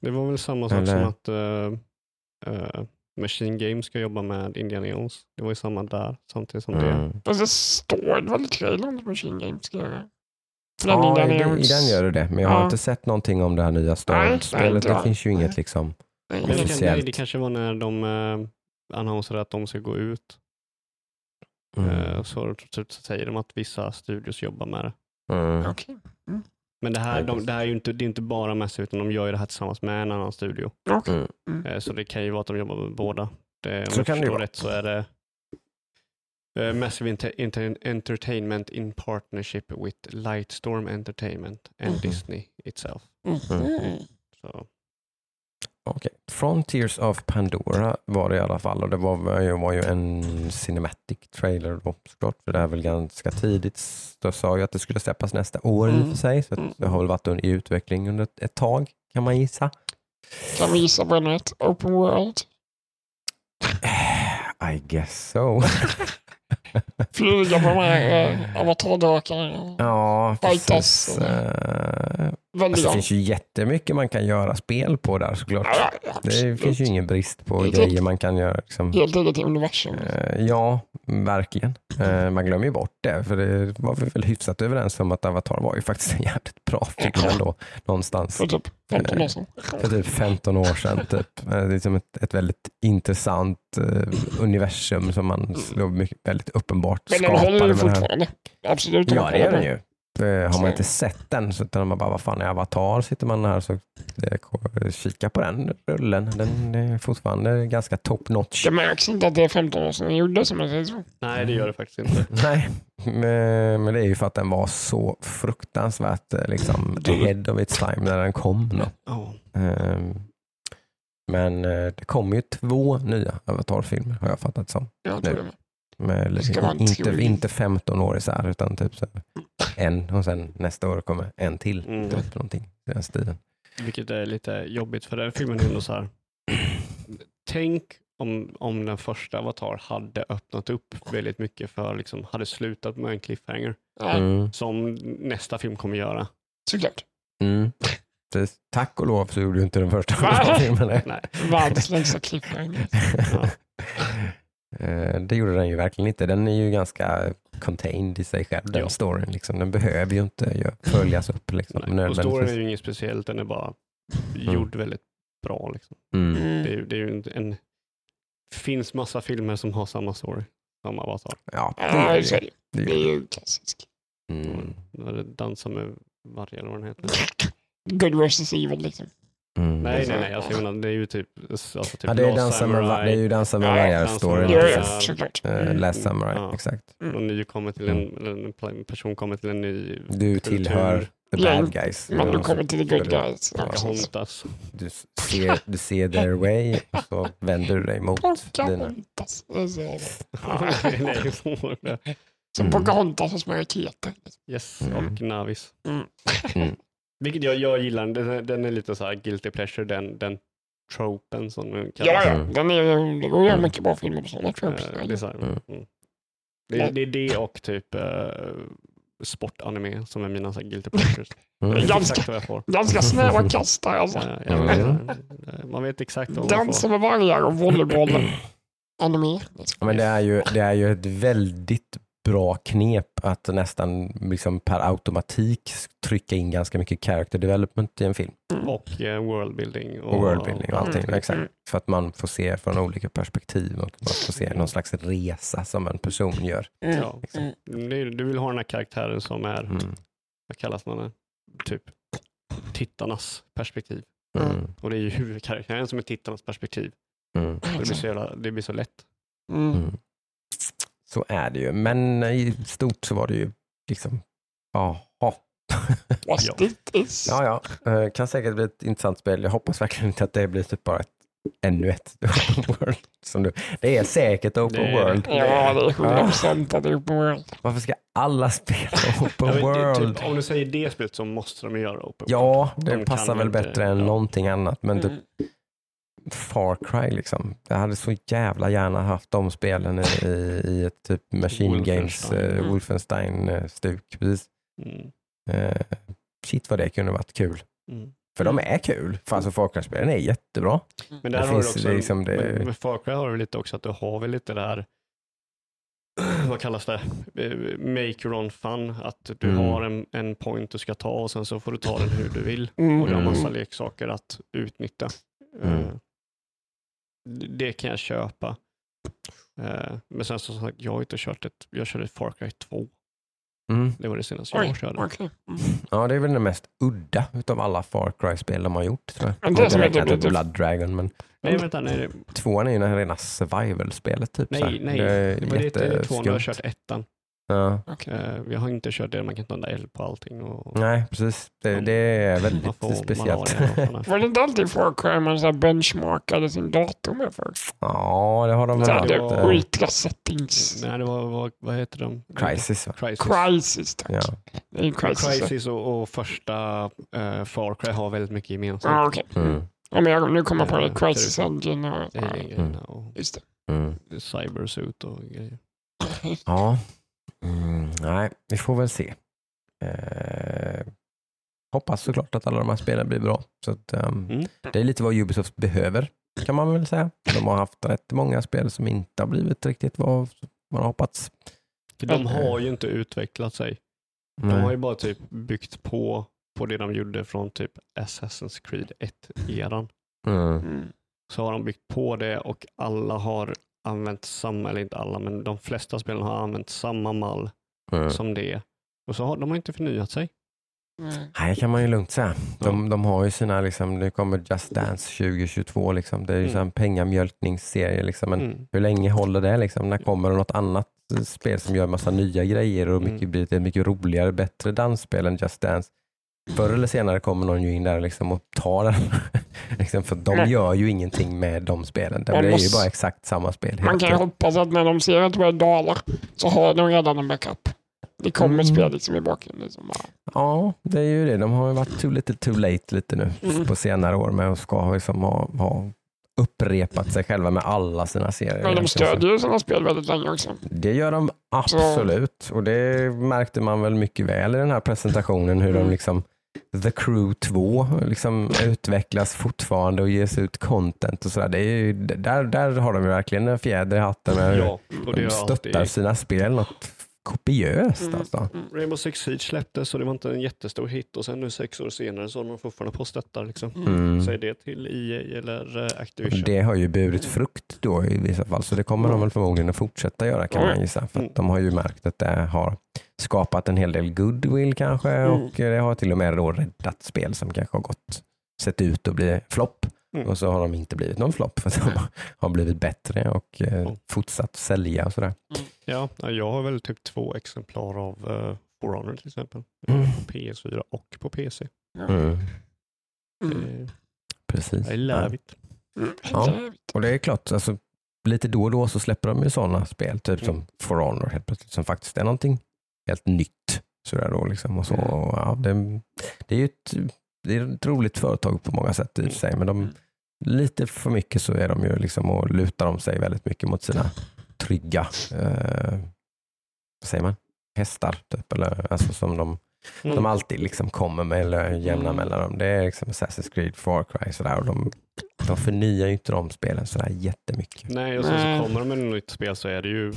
S2: Det var väl samma sak
S1: Eller-
S2: som att eh, Machine Games ska jobba med Indiana Jones. Det var ju samma där samtidigt som det.
S1: Mm.
S3: Fast det står väl i trailern att Machine Games ska göra?
S1: Ja, i,
S3: Indiana
S1: den- i
S3: Jones-
S1: den gör du det. Men jag har
S3: Ja.
S1: inte sett någonting om det här nya Star
S3: inte
S1: Det finns ju inget liksom.
S3: Nej,
S2: det, kan,
S1: Officiellt.
S2: nej, det kanske var när de uh, annonserade att de ska gå ut.
S1: Mm.
S2: eh, så, så, så säger de att vissa studios jobbar med det.
S1: Mm.
S3: Okej.
S2: Men det här, de, det här är ju inte, det är inte bara Massive utan de gör ju det här tillsammans med en annan studio.
S3: Okej.
S1: Mm.
S2: Eh, Så det kan ju vara att de jobbar med båda. Det, om
S1: Så
S2: jag
S1: kan det
S2: förstår
S1: vara.
S2: rätt så är det eh, Massive Inter- Inter- Entertainment in partnership with Lightstorm Entertainment and
S3: Mhm.
S2: Disney itself.
S3: Mm.
S2: Så,
S1: Okej. Frontiers of Pandora var det i alla fall och det var, var ju en cinematic trailer då såklart. För det är väl ganska tidigt. De sa ju att det skulle släppas nästa år i och
S3: Mm.
S1: för sig. Så att det har väl varit i utveckling under ett, tag kan man gissa.
S3: Kan vi gissa på ett? Open World? [sighs]
S1: I guess so. [laughs]
S3: Flyga på de här äh, avatardrakarna?
S1: ja, precis. Eh, Alltså, det finns ju jättemycket man kan göra spel på där såklart.
S3: Ja, ja,
S1: Det finns ju ingen brist på
S3: Det
S1: grejer man kan göra. Liksom.
S3: Helt eget universum.
S1: Eh, Ja, verkligen. Eh, Man glömmer ju bort det, för det var vi väl hyfsat överens om att Avatar var ju faktiskt en jävligt bra film ändå, någonstans.
S3: För typ 15 år sedan.
S1: För typ 15 år sedan. Typ. Eh, Det är liksom ett, ett väldigt intressant eh, universum som man slår mycket, väldigt uppenbart
S3: Men den håller ju fortfarande. Absolut.
S1: Ja, det gör den ju. Eh, Har man inte sett den så utan man bara, vad fan är Avatar? Sitter man här så eh, kika på den rullen. Den är fortfarande ganska top notch.
S3: Det märks inte att det är 15 år sedan den gjordes som jag säger så.
S2: nej, det gör det faktiskt inte. [laughs]
S1: Nej, men det är ju för att den var så fruktansvärt eh, liksom, ahead of its time när den kom. Då. Ehm, Men eh, det kommer ju två nya Avatar-filmer har jag fattat som.
S3: Jag tror det.
S1: Med,
S3: Vara en
S1: inte, inte 15 år isär utan typ så här, en och sen nästa år kommer en till.
S2: Mm.
S1: Typ någonting i den stilen.
S2: Vilket är lite jobbigt för den filmen är så här. Tänk om, om den första Avatar hade öppnat upp väldigt mycket för, liksom, hade slutat med en cliffhanger.
S1: Mm.
S2: Som nästa film kommer göra.
S3: såklart.
S1: Mm. Tack och lov så gjorde ju inte den första det. [laughs]
S2: Nej.
S3: Världens längsta cliffhanger. [laughs]
S2: Ja.
S1: Eh, Det gjorde den ju verkligen inte. Den är ju ganska contained i sig själv, den
S2: Ja.
S1: storyn. Liksom. Den behöver ju inte följas upp. Liksom,
S2: Nej. Och storyn är ju inget speciellt, den är bara gjord väldigt bra. Liksom.
S1: Mm.
S3: Mm.
S2: Det, är, ju- det är ju en, en finns massa filmer som har samma story som Avatar.
S1: Ja, det
S3: det
S1: det ju.
S3: är
S1: Det
S3: det
S1: gör
S3: är
S1: det.
S3: ju klassiskt.
S1: Mm.
S2: Det dansar med varje eller vad den heter. [laughs]
S3: Good versus evil liksom.
S1: Mm.
S2: Nej, nej, nej. Alltså, menar, det är ju typ... Alltså, typ
S1: Ja, det är
S2: Last
S1: va- det är ju dansa med
S3: Ja.
S1: Eh, Last Samurai,
S2: Ja.
S1: exakt.
S2: Och ny kommer till en, eller en person kommer till en ny
S1: Du
S2: kultur.
S1: tillhör the bad guys.
S3: Men du
S1: Och
S3: kommer till the good guys.
S1: Ja. Du ser, du ser their way och så vänder du dig mot dina.
S3: Som
S1: Mm.
S3: Pocahontas fast med raketer.
S2: yes,
S1: Mm.
S2: och Navis.
S3: Mm.
S1: Mm.
S2: Vilket jag, jag gillar, den är, den är lite så här guilty pleasure, den, den tropen som den kallas.
S3: Ja, ja.
S1: Mm.
S3: Den är, det går ju mycket bra filmer på sådana tropes.
S2: Eh, det, är så här,
S1: Mm.
S2: mm. det, är- det är det och typ uh, sportanime som är mina så här guilty pleasures. [laughs]
S1: Mm.
S3: Ganska-. Ganska snäva kast där alltså.
S2: Man vet exakt vad man
S3: Dansa
S2: får.
S3: med vargar och volleyboll. [clears throat] Anime.
S1: Men det är, ju, det är ju ett väldigt bra knep att nästan liksom per automatik trycka in ganska mycket character development i en film.
S2: Och eh, worldbuilding.
S1: Och worldbuilding och allting.
S3: Mm.
S1: Exakt.
S3: Mm.
S1: För att man får se från olika perspektiv och man får se någon slags resa som en person gör.
S3: Mm.
S2: Ja,
S3: Mm.
S2: Du, du vill ha den här karaktären som är,
S1: Mm.
S2: vad kallas den? Typ tittarnas perspektiv.
S1: Mm.
S2: Och det är ju huvudkaraktären som är tittarnas perspektiv.
S1: Mm.
S2: Det blir så, jävla, det blir så lätt.
S1: Så är det ju, men i stort så var det ju liksom, jaha. [laughs]
S2: Ja.
S1: Ja, ja, Eh, kan säkert bli ett intressant spel. Jag hoppas verkligen inte att det blir typ bara ett, ännu ett [laughs] open world. Som du. Det är säkert open
S2: Det är-
S1: world.
S3: Ja, det är 100 procent att det är på world.
S1: Varför ska alla spela [laughs] open
S2: Ja, det-
S1: world?
S2: typ, om du säger det spelet så måste de göra open world.
S1: Ja,
S2: De
S1: det
S2: kan
S1: passar väl bättre än
S2: ja.
S1: någonting annat. Men typ
S3: Mm.
S1: Far Cry liksom. Jag hade så jävla gärna haft de spelen i, i ett typ Machine Games
S2: Wolfenstein.
S1: uh,
S3: Mm.
S1: Wolfenstein-stuk. Precis.
S2: Mm.
S1: Eh, shit vad det kunde varit kul.
S2: Mm.
S1: För de är kul. För alltså Far Cry-spelen är jättebra.
S2: Men där
S1: Det
S2: har du
S1: finns
S2: också,
S1: liksom det-
S2: med, Far Cry har du lite också att du har väl lite det här, [clears throat] vad kallas det, Eh, make your own fun, att du
S1: Mm.
S2: har en, en point du ska ta och sen så får du ta den hur du vill.
S3: Mm.
S2: Och du har
S1: Mm.
S2: massa leksaker att utnyttja.
S1: Mm.
S2: Det kan jag köpa. Eh, Men sen så, som sagt, jag har inte kört ett, jag körde Far Cry 2.
S1: Mm.
S2: Det var det senaste
S3: Oj,
S2: jag körde.
S3: okej. Mm.
S1: Ja, det är väl det mest udda utav alla Far Cry-spel de har gjort. Tror jag.
S3: Det
S1: Jag räknar
S3: det-
S1: inte
S3: det-
S1: Blood Dragon, men
S2: Nej, vänta, nej, det-
S1: tvåan är ju det här rena survival-spelet. Typ, så här.
S2: nej, nej.
S1: Det är
S2: Det var det tvåan, jag har kört ettan.
S1: Ja.
S3: Okej.
S2: Eh, Jag har inte kört det, man kan inte använda eld på allting. Och,
S1: Nej, precis. Det,
S2: Man-
S1: det är
S2: man
S1: väldigt
S2: får
S1: speciellt.
S3: Var det inte alltid Far Cry man så benchmarkade sin dator med för?
S1: ja, det har de väl haft.
S2: var-
S1: eh,
S3: skitliga settings.
S2: Nej, det var, vad, vad heter de?
S1: Crisis. Va?
S2: Crisis.
S3: Crisis, tack.
S1: Ja.
S3: Det är en crisis.
S2: Crisis och, och första uh, Far Cry har väldigt mycket gemensamt.
S3: okej.
S1: Mm.
S3: Ja, men jag, nu kommer jag på det. Crisis Engine och...
S2: Och
S3: just det.
S1: Mm.
S2: cybersuit och grejer. [laughs]
S1: Ja, mm, nej, vi får väl se. Eh, hoppas såklart att alla de här spelen blir bra. Så att, ehm,
S2: Mm.
S1: Det är lite vad Ubisoft behöver, kan man väl säga. De har haft rätt många spel som inte har blivit riktigt vad man har hoppats.
S2: De
S1: Mm.
S2: har ju inte utvecklat sig. De
S1: Nej.
S2: har ju bara typ byggt på, på det de gjorde från typ Assassin's Creed 1-eran.
S1: Mm.
S3: Mm.
S2: Så har de byggt på det och alla har använt samma, eller inte alla, men de flesta spelen har använt samma mall
S1: Mm.
S2: som det. Och så har de har inte förnyat sig.
S3: Mm.
S1: Nej, kan man ju lugnt säga. De, de har ju sina, liksom, det kommer Just Dance 2022, liksom. det är ju
S2: Mm.
S1: så en pengamjölkningsserie. Liksom. Men
S2: Mm.
S1: hur länge håller det? Liksom? När kommer det något annat spel som gör massa nya grejer och mycket,
S2: Mm.
S1: blir ett mycket roligare, bättre dansspel än Just Dance? Förr eller senare kommer någon ju in där liksom och tar den. [laughs] liksom, för de
S3: Nej.
S1: gör ju ingenting med de spelen. Det
S3: Man
S1: är ju bara exakt samma spel.
S3: Man kan ju hoppas att när de ser att det börjar dala så har de redan en backup. Det kommer
S1: Mm.
S3: spel liksom i bakgrunden. Som bara,
S1: Ja, det är ju det. De har ju varit too little too late lite nu
S3: Mm.
S1: på senare år med att ska liksom ha, ha upprepat sig själva med alla sina serier.
S3: men de stödjer ju sådana spel väldigt länge också.
S1: Det gör de absolut och det märkte man väl mycket väl i den här presentationen hur de
S3: Mm.
S1: liksom The Crew 2 liksom utvecklas fortfarande och ges ut content och sådär. Det är ju, där, där har de ju verkligen en fjäder i hatten med
S2: Ja, och det
S1: de
S2: har
S1: stöttar
S2: alltid...
S1: sina spel något kopiöst
S3: Mm.
S1: alltså.
S2: Rainbow Six Siege släpptes och det var inte en jättestor hit och sen nu sex år senare så håller de fortfarande på och stöttar. Liksom.
S1: Mm.
S2: Säg det till EA eller eh, Activision.
S1: Det har ju burit frukt då i vissa fall, så det kommer de väl förmodligen att fortsätta göra kan man gissa. För
S2: Mm.
S1: att de har ju märkt att det har skapat en hel del goodwill kanske
S3: Mm.
S1: och det har till och med då räddat spel som kanske har gått, sett ut att bli flopp
S2: Mm.
S1: och så har de inte blivit någon flopp [laughs] för de har blivit bättre och eh,
S2: Mm.
S1: fortsatt sälja och sådär.
S2: Ja, jag har väl typ två exemplar av uh, For Honor till exempel.
S1: Mm.
S2: På PS4 och på PC.
S1: Mm.
S3: Mm.
S2: Eh,
S1: Precis.
S2: I love it.
S3: Mm.
S1: Ja. Och det är klart, alltså, lite då och då så släpper de ju sådana spel, typ
S2: Mm.
S1: som For Honor helt plötsligt, som faktiskt är någonting helt nytt. Sådär då, liksom. och så,
S3: Mm.
S1: och, ja, det, det är ju ett, det är ett roligt företag på många sätt i sig, men de,
S3: Mm.
S1: lite för mycket så är de ju liksom och lutar de sig väldigt mycket mot sina trygga, eh, vad säger man, hästar, typ, eller, alltså som de
S2: Mm.
S1: de alltid liksom kommer med eller jämna
S3: Mm.
S1: mellanrum. Det är liksom Assassin's Creed, Far Cry sådär, och de, de förnyar ju inte de spelen sådär jättemycket.
S2: Nej, och sen så kommer de med ett nytt spel så är det ju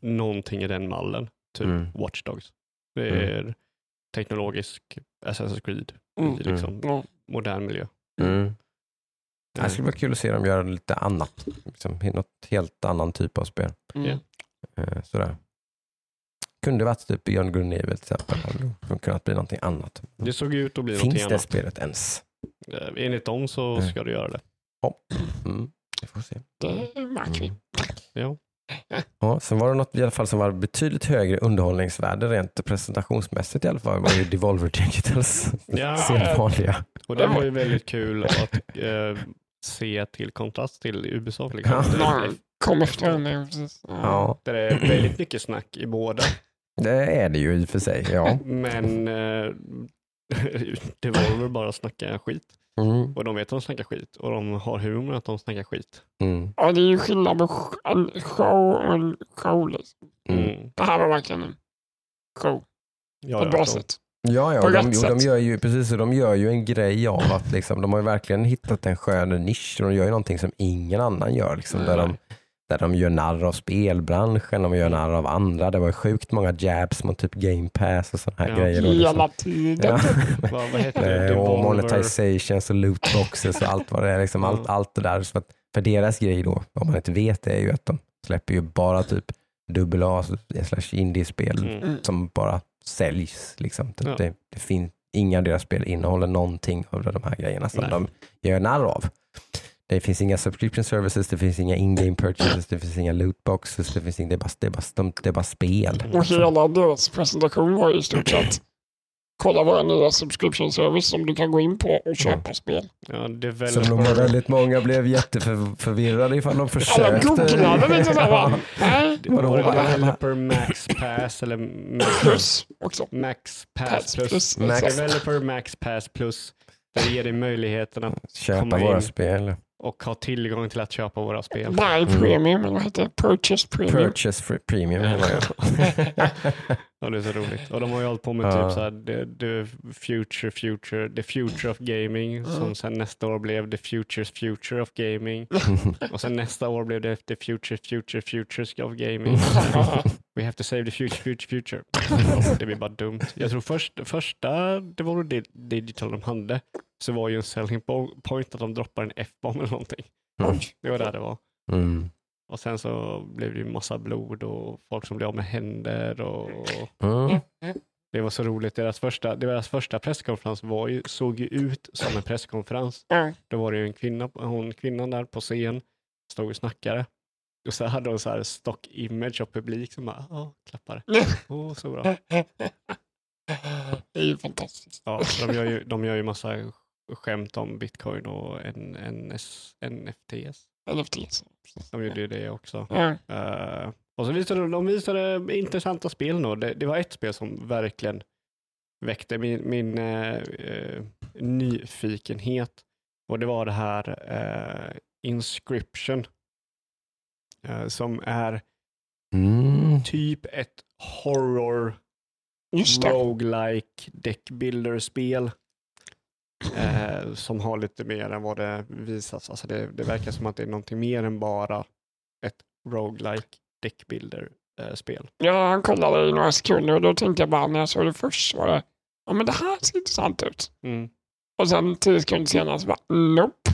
S2: någonting i den mallen. Typ
S1: Mm.
S2: Watch Dogs. Det
S1: Mm.
S2: är teknologisk Assassin's Creed
S3: Mm.
S2: i liksom
S3: Ja.
S2: modern miljö.
S1: Mm. Det skulle vara kul att se dem göra lite annat. Liksom, något helt annan typ av spel.
S3: Mm.
S1: Eh, sådär. Kunde varit typ Beyond Good and Evil till exempel. Det kunnat bli någonting annat.
S2: Det såg ut att bli
S1: Finns
S2: någonting
S1: det
S2: annat.
S1: spelet ens?
S2: Eh, Enligt dem så
S1: Mm.
S2: ska du göra det.
S1: Mm. Vi får se.
S3: Det märker vi.
S1: Mm.
S2: Ja.
S1: Ja, sen var det något i alla fall som var betydligt högre underhållningsvärde rent presentationsmässigt i alla fall. var ju Devolver Digitals [laughs]
S2: Ja.
S1: sedvanliga.
S2: Och det var ju väldigt kul att eh, se till kontrast till Ubisoft. Liksom.
S1: Ja.
S3: Kom efter henne. precis. Ja.
S2: Det är väldigt mycket snack i båda.
S1: det är det ju i och för sig. Ja.
S2: Men eh, [laughs] Devolver bara snackar skit.
S1: Mm.
S2: Och de vet att de snackar skit. Och de har humor att de snackar skit.
S1: Mm.
S3: Ja, det är ju skillnad på en show och en show. Liksom.
S1: Mm.
S2: Mm.
S3: Det här var verkligen en show
S2: Ja,
S3: på ett bra
S2: ja,
S3: sätt.
S1: Ja, ja
S3: På
S1: de, jo, de gör ju precis så, de gör ju en grej av att liksom, de har ju verkligen hittat en skön nisch. De gör ju någonting som ingen annan gör. Liksom, där, de, där de gör narr av spelbranschen, de gör narr av andra. Det var ju sjukt många jabs mot typ game pass och sådana här
S2: Ja.
S1: grejer. Och liksom,
S3: Hela tiden.
S1: ja, [laughs]
S2: Vad, vad heter det?
S1: Eh, och monetizations och lootboxes och allt vad det är. Liksom, allt, allt det där. Så att för deras grej då, om man inte vet det, är ju att de släpper ju bara typ dubbel A slash indiespel
S2: Mm.
S3: Mm.
S1: som bara säljs. Liksom. Det,
S2: Ja.
S1: det, det finns, inga av deras spel innehåller någonting av de här grejerna som
S2: Nej.
S1: de gör narr av. Det finns inga subscription services, det finns inga in-game purchases, det finns inga lootboxes, det, finns inga, det, är bara, det, är bara, de- det är bara spel.
S3: Och hela deras presentation var ju i stort sett kolla våra nya subscription service som du kan gå in på och köpa spel.
S2: Ja,
S1: Så nog
S2: developer.
S1: väldigt många blev jätteförvirrade ifall de
S3: Alla
S1: försökte.
S3: googlade lite såhär
S1: Vadå, [laughs]
S2: det Developer Max Pass eller Max,
S3: plus också.
S2: Max Pass
S3: Pass
S2: Plus?
S3: plus.
S1: Max-.
S2: Developer Max Pass Plus. Där ger dig möjligheten att
S1: Köpa
S2: komma
S1: våra
S2: in.
S1: spel.
S2: Och ha tillgång till att köpa våra spel.
S3: Buy
S1: Mm.
S3: premium, eller vad heter det? Purchase premium.
S1: Purchase premium. [laughs]
S2: Ja, det är så roligt. Och de har ju hållit på med
S1: Ja.
S2: typ så här, the, the future, future, the future of gaming, som sen nästa år blev the futures future of gaming. [laughs] Och sen nästa år blev det the future, future, futures of gaming. [laughs] We have to save the future, future, future. Det blir bara dumt. Jag tror först, första det var det digital de hade, så var ju en selling po- point att de droppar en F-bomb eller någonting.
S1: Mm.
S2: Det var där det var.
S1: Mm.
S2: Och sen så blev det ju massa blod och folk som blev av med händer och
S1: Mm.
S2: det var så roligt. Deras första, deras första presskonferens var ju, såg ju ut som en presskonferens. Då var det ju en kvinna, hon, kvinnan där på scen, stod och snackade. Och så hade hon så här stock image av publik som bara, ja, klappade. [laughs] Åh, så bra.
S3: Det är ju fantastiskt.
S2: Ja, de, gör ju, de gör ju massa skämt om bitcoin och en, NS, NFTs.
S3: NFTs.
S2: De gjorde ju det också.
S3: Ja.
S2: Eh, och så visade de, de visade intressanta spel nog. Det, det var ett spel som verkligen väckte min, min eh, eh, nyfikenhet. Och det var det här Inscription. som är
S1: Mm.
S2: typ ett horror roguelike deckbuilder-spel. Eh, som har lite mer än vad det visas. Alltså det, det verkar som att det är någonting mer än bara ett roguelike deckbuilder-spel.
S3: Ja, han kollade i några sekunder och då tänkte jag bara när jag såg det först så var det, ja men det här ser intressant ut.
S2: Mm.
S3: Och sen tio sekunder senare så bara, nope.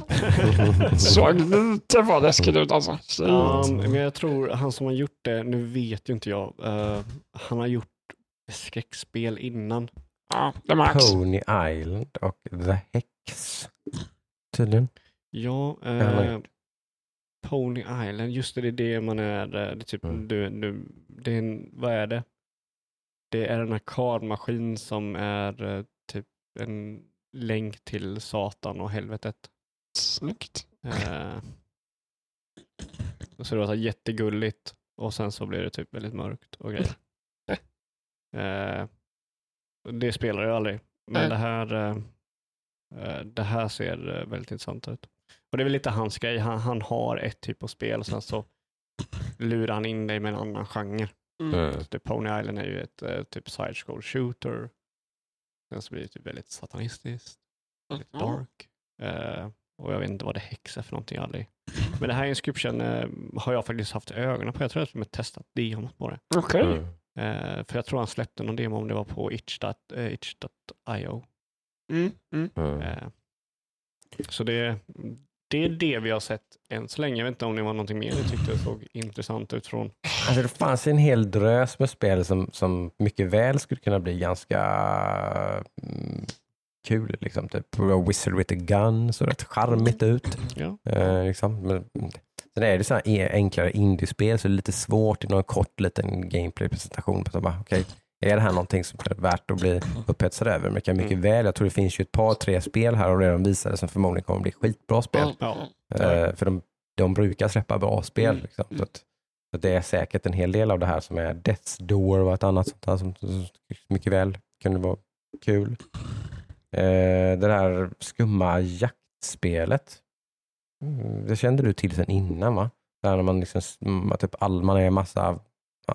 S3: [laughs] Såg lite vad läskigt ut alltså.
S2: Um, men jag tror han som har gjort det, nu vet ju inte jag, eh, han har gjort skräckspel innan.
S3: Ja, det märks.
S1: Pony Island och The Hex. Tydligen.
S2: Ja, eh, Pony Island, just det, det är det man är, eh, det är typ,
S1: Mm.
S2: du, du, det är en, vad är det? Det är en arkadmaskin som är eh, typ en länk till Satan och helvetet.
S3: Snyggt.
S2: Eh, så det var så jättegulligt och sen så blev det typ väldigt mörkt och grejer. [laughs] Eh, det spelar jag aldrig, men
S3: Nej.
S2: det här, eh, eh, det här ser eh, väldigt intressant ut. Och det är väl lite hans grej, han, han har ett typ av spel och sen så lurar han in dig med en annan genre.
S3: Mm.
S1: Mm.
S2: Det Pony Island är ju ett typ side scroll shooter. Sen så blir det typ väldigt satanistiskt, lite
S3: Ja.
S2: dark. Och jag vet inte vad det häxar för någonting aldrig. [laughs] Men det här inscription eh, har jag faktiskt haft ögonen på. Jag tror att jag har testat demot på det.
S3: Okej.
S1: Mm.
S2: Eh, för jag tror han släppte någon demo om det var på itch.io. Eh, itch.io.
S3: Mm. Mm.
S2: Eh, så det, det är det vi har sett än så länge. Jag vet inte om det var någonting mer ni tyckte såg intressant ut från.
S1: Alltså det fanns en hel drös med spel som, som mycket väl skulle kunna bli ganska mm, kul. Liksom. Typ Wizard with a gun, så rätt charmigt ut.
S2: Ja.
S1: Eh, liksom. Men, sen är det så här e- enklare indiespel så det är lite svårt i någon kort liten gameplay-presentation. Okay, är det här någonting som är värt att bli upphetsad över? Men kan mycket
S2: Mm.
S1: väl, jag tror det finns ju ett par, tre spel här och redan visade som förmodligen kommer bli skitbra spel.
S2: Ja.
S1: Eh, för de, de brukar släppa bra spel.
S2: Mm.
S1: Liksom. Så, att, så det är säkert en hel del av det här som är Death's Door och ett annat sånt där som, som mycket väl kunde vara kul. Eh, det där skumma jaktspelet. Mm, det kände du till sen innan va? Där när man liksom, mm, typ all, man är en massa,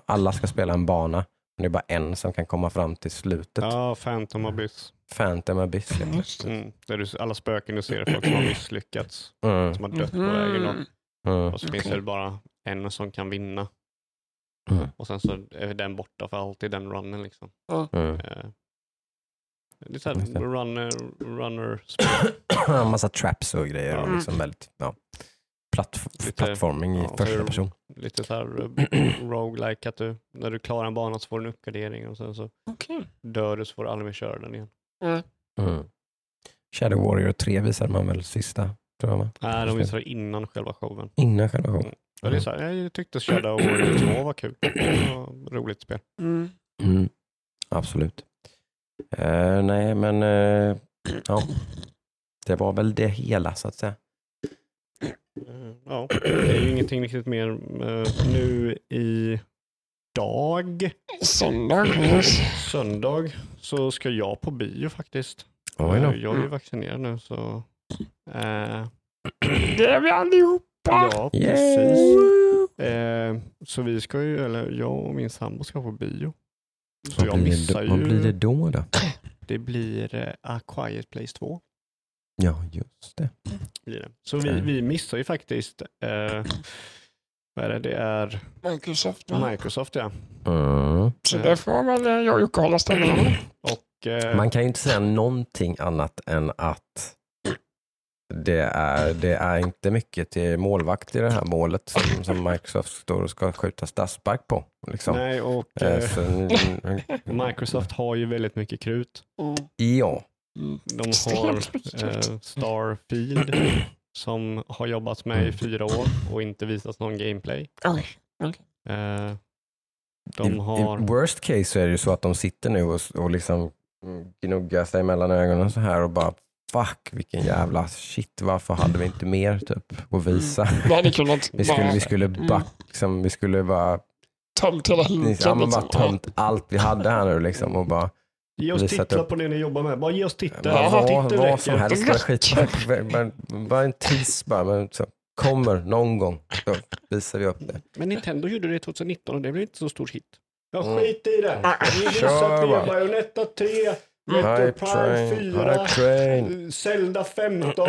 S1: alla ska spela en bana. Men det är bara en som kan komma fram till slutet.
S2: ja, Phantom Abyss.
S1: Phantom Abyss. det.
S2: Mm. Där du, alla spöken du ser är folk som har misslyckats,
S1: Mm.
S2: som har dött på vägen. Då.
S3: Mm.
S1: Mm.
S2: Och så finns det bara en som kan vinna.
S1: Mm.
S2: Och sen så är den borta för alltid, den runnen. Liksom.
S1: Mm.
S2: Eh, det är så här
S1: Just det.
S2: runner, runner
S1: en [coughs] massa traps och grejer. Och
S2: Ja.
S1: liksom väldigt, ja, platt,
S2: Lite-
S1: plattforming i
S2: ja,
S1: första
S2: så-
S1: person.
S2: lite så här uh, [coughs] roguelike att du, när du klarar en bana så får du en uppgradering och sen så
S3: Okej.
S2: dör du så får du aldrig mer köra den igen.
S1: Mm. Shadow Warrior 3 visade man väl sista, tror jag. va?
S2: Nej, de visade det innan själva showen.
S1: Innan själva showen.
S2: Mm. Ja, det är så här, jag tyckte Shadow Warrior 2 var kul. Det var roligt spel.
S3: Mm.
S1: Mm. Absolut. Eh, nej, men eh, ja. det var väl det hela så att säga.
S2: Ja, det är ju ingenting riktigt mer eh, nu i dag,
S3: Söndag.
S2: Söndag, så ska jag på bio faktiskt.
S1: Oj då.
S2: Jag är ju vaccinerad nu så... Eh,
S3: Det är vi allihopa.
S2: ja, precis. Eh, så vi ska ju, eller jag och min sambo ska på bio. Så
S1: Vad
S2: jag
S1: blir,
S2: missar
S1: det,
S2: ju.
S1: vad blir det då? då? [clears throat]
S2: Det blir eh, A Quiet Place 2.
S1: Ja, just det.
S2: Blir det. Så vi, vi missar ju faktiskt, eh, vad är det, det är
S3: Microsoft. Ja.
S2: Microsoft ja.
S1: Mm.
S3: Så det får väl eh, jag och Jocke hålla ställningarna.
S2: Och eh,
S1: Man kan ju inte säga någonting annat än att det är, det är inte mycket till målvakt i det här målet som, som Microsoft står och ska skjuta startspark på. Liksom.
S2: nej, och
S1: Eh,
S2: eh,
S1: så, [laughs]
S2: Microsoft har ju väldigt mycket krut.
S3: Mm.
S1: ja,
S3: Mm.
S2: De har eh. Starfield [clears throat] som har jobbat med i fyra år och inte visat någon gameplay.
S3: Oj.
S2: Eh,
S1: I,
S2: de
S1: I
S2: har...
S1: worst case så är det ju så att de sitter nu och, och liksom mm, gnuggar sig mellan ögonen så här och bara fuck vilken jävla shit varför hade vi inte mer typ att visa.
S3: Vi hade kunnat
S1: Vi skulle, vi skulle
S3: Mm.
S1: back, liksom, vi skulle bara,
S3: tömt hela
S1: ja, bara tömt allt vi hade här nu liksom och bara
S2: Ge oss titlar
S1: upp-
S2: på det ni jobbar med. Bara ge oss titlar.
S1: bara,
S3: Ja,
S1: vad, vad som helst, bara skit, [laughs] bara, bara, en tease bara, men så, kommer någon gång, då visar vi upp det.
S2: Men Nintendo gjorde det 2019 och det blev inte så stor hit. Ja,
S1: Mm.
S2: skit i det. Vi visar att vi
S1: bara.
S2: har Bayonetta 3,
S1: Hype
S2: Prime
S1: train,
S2: 4,
S1: hype train.
S2: Zelda 15.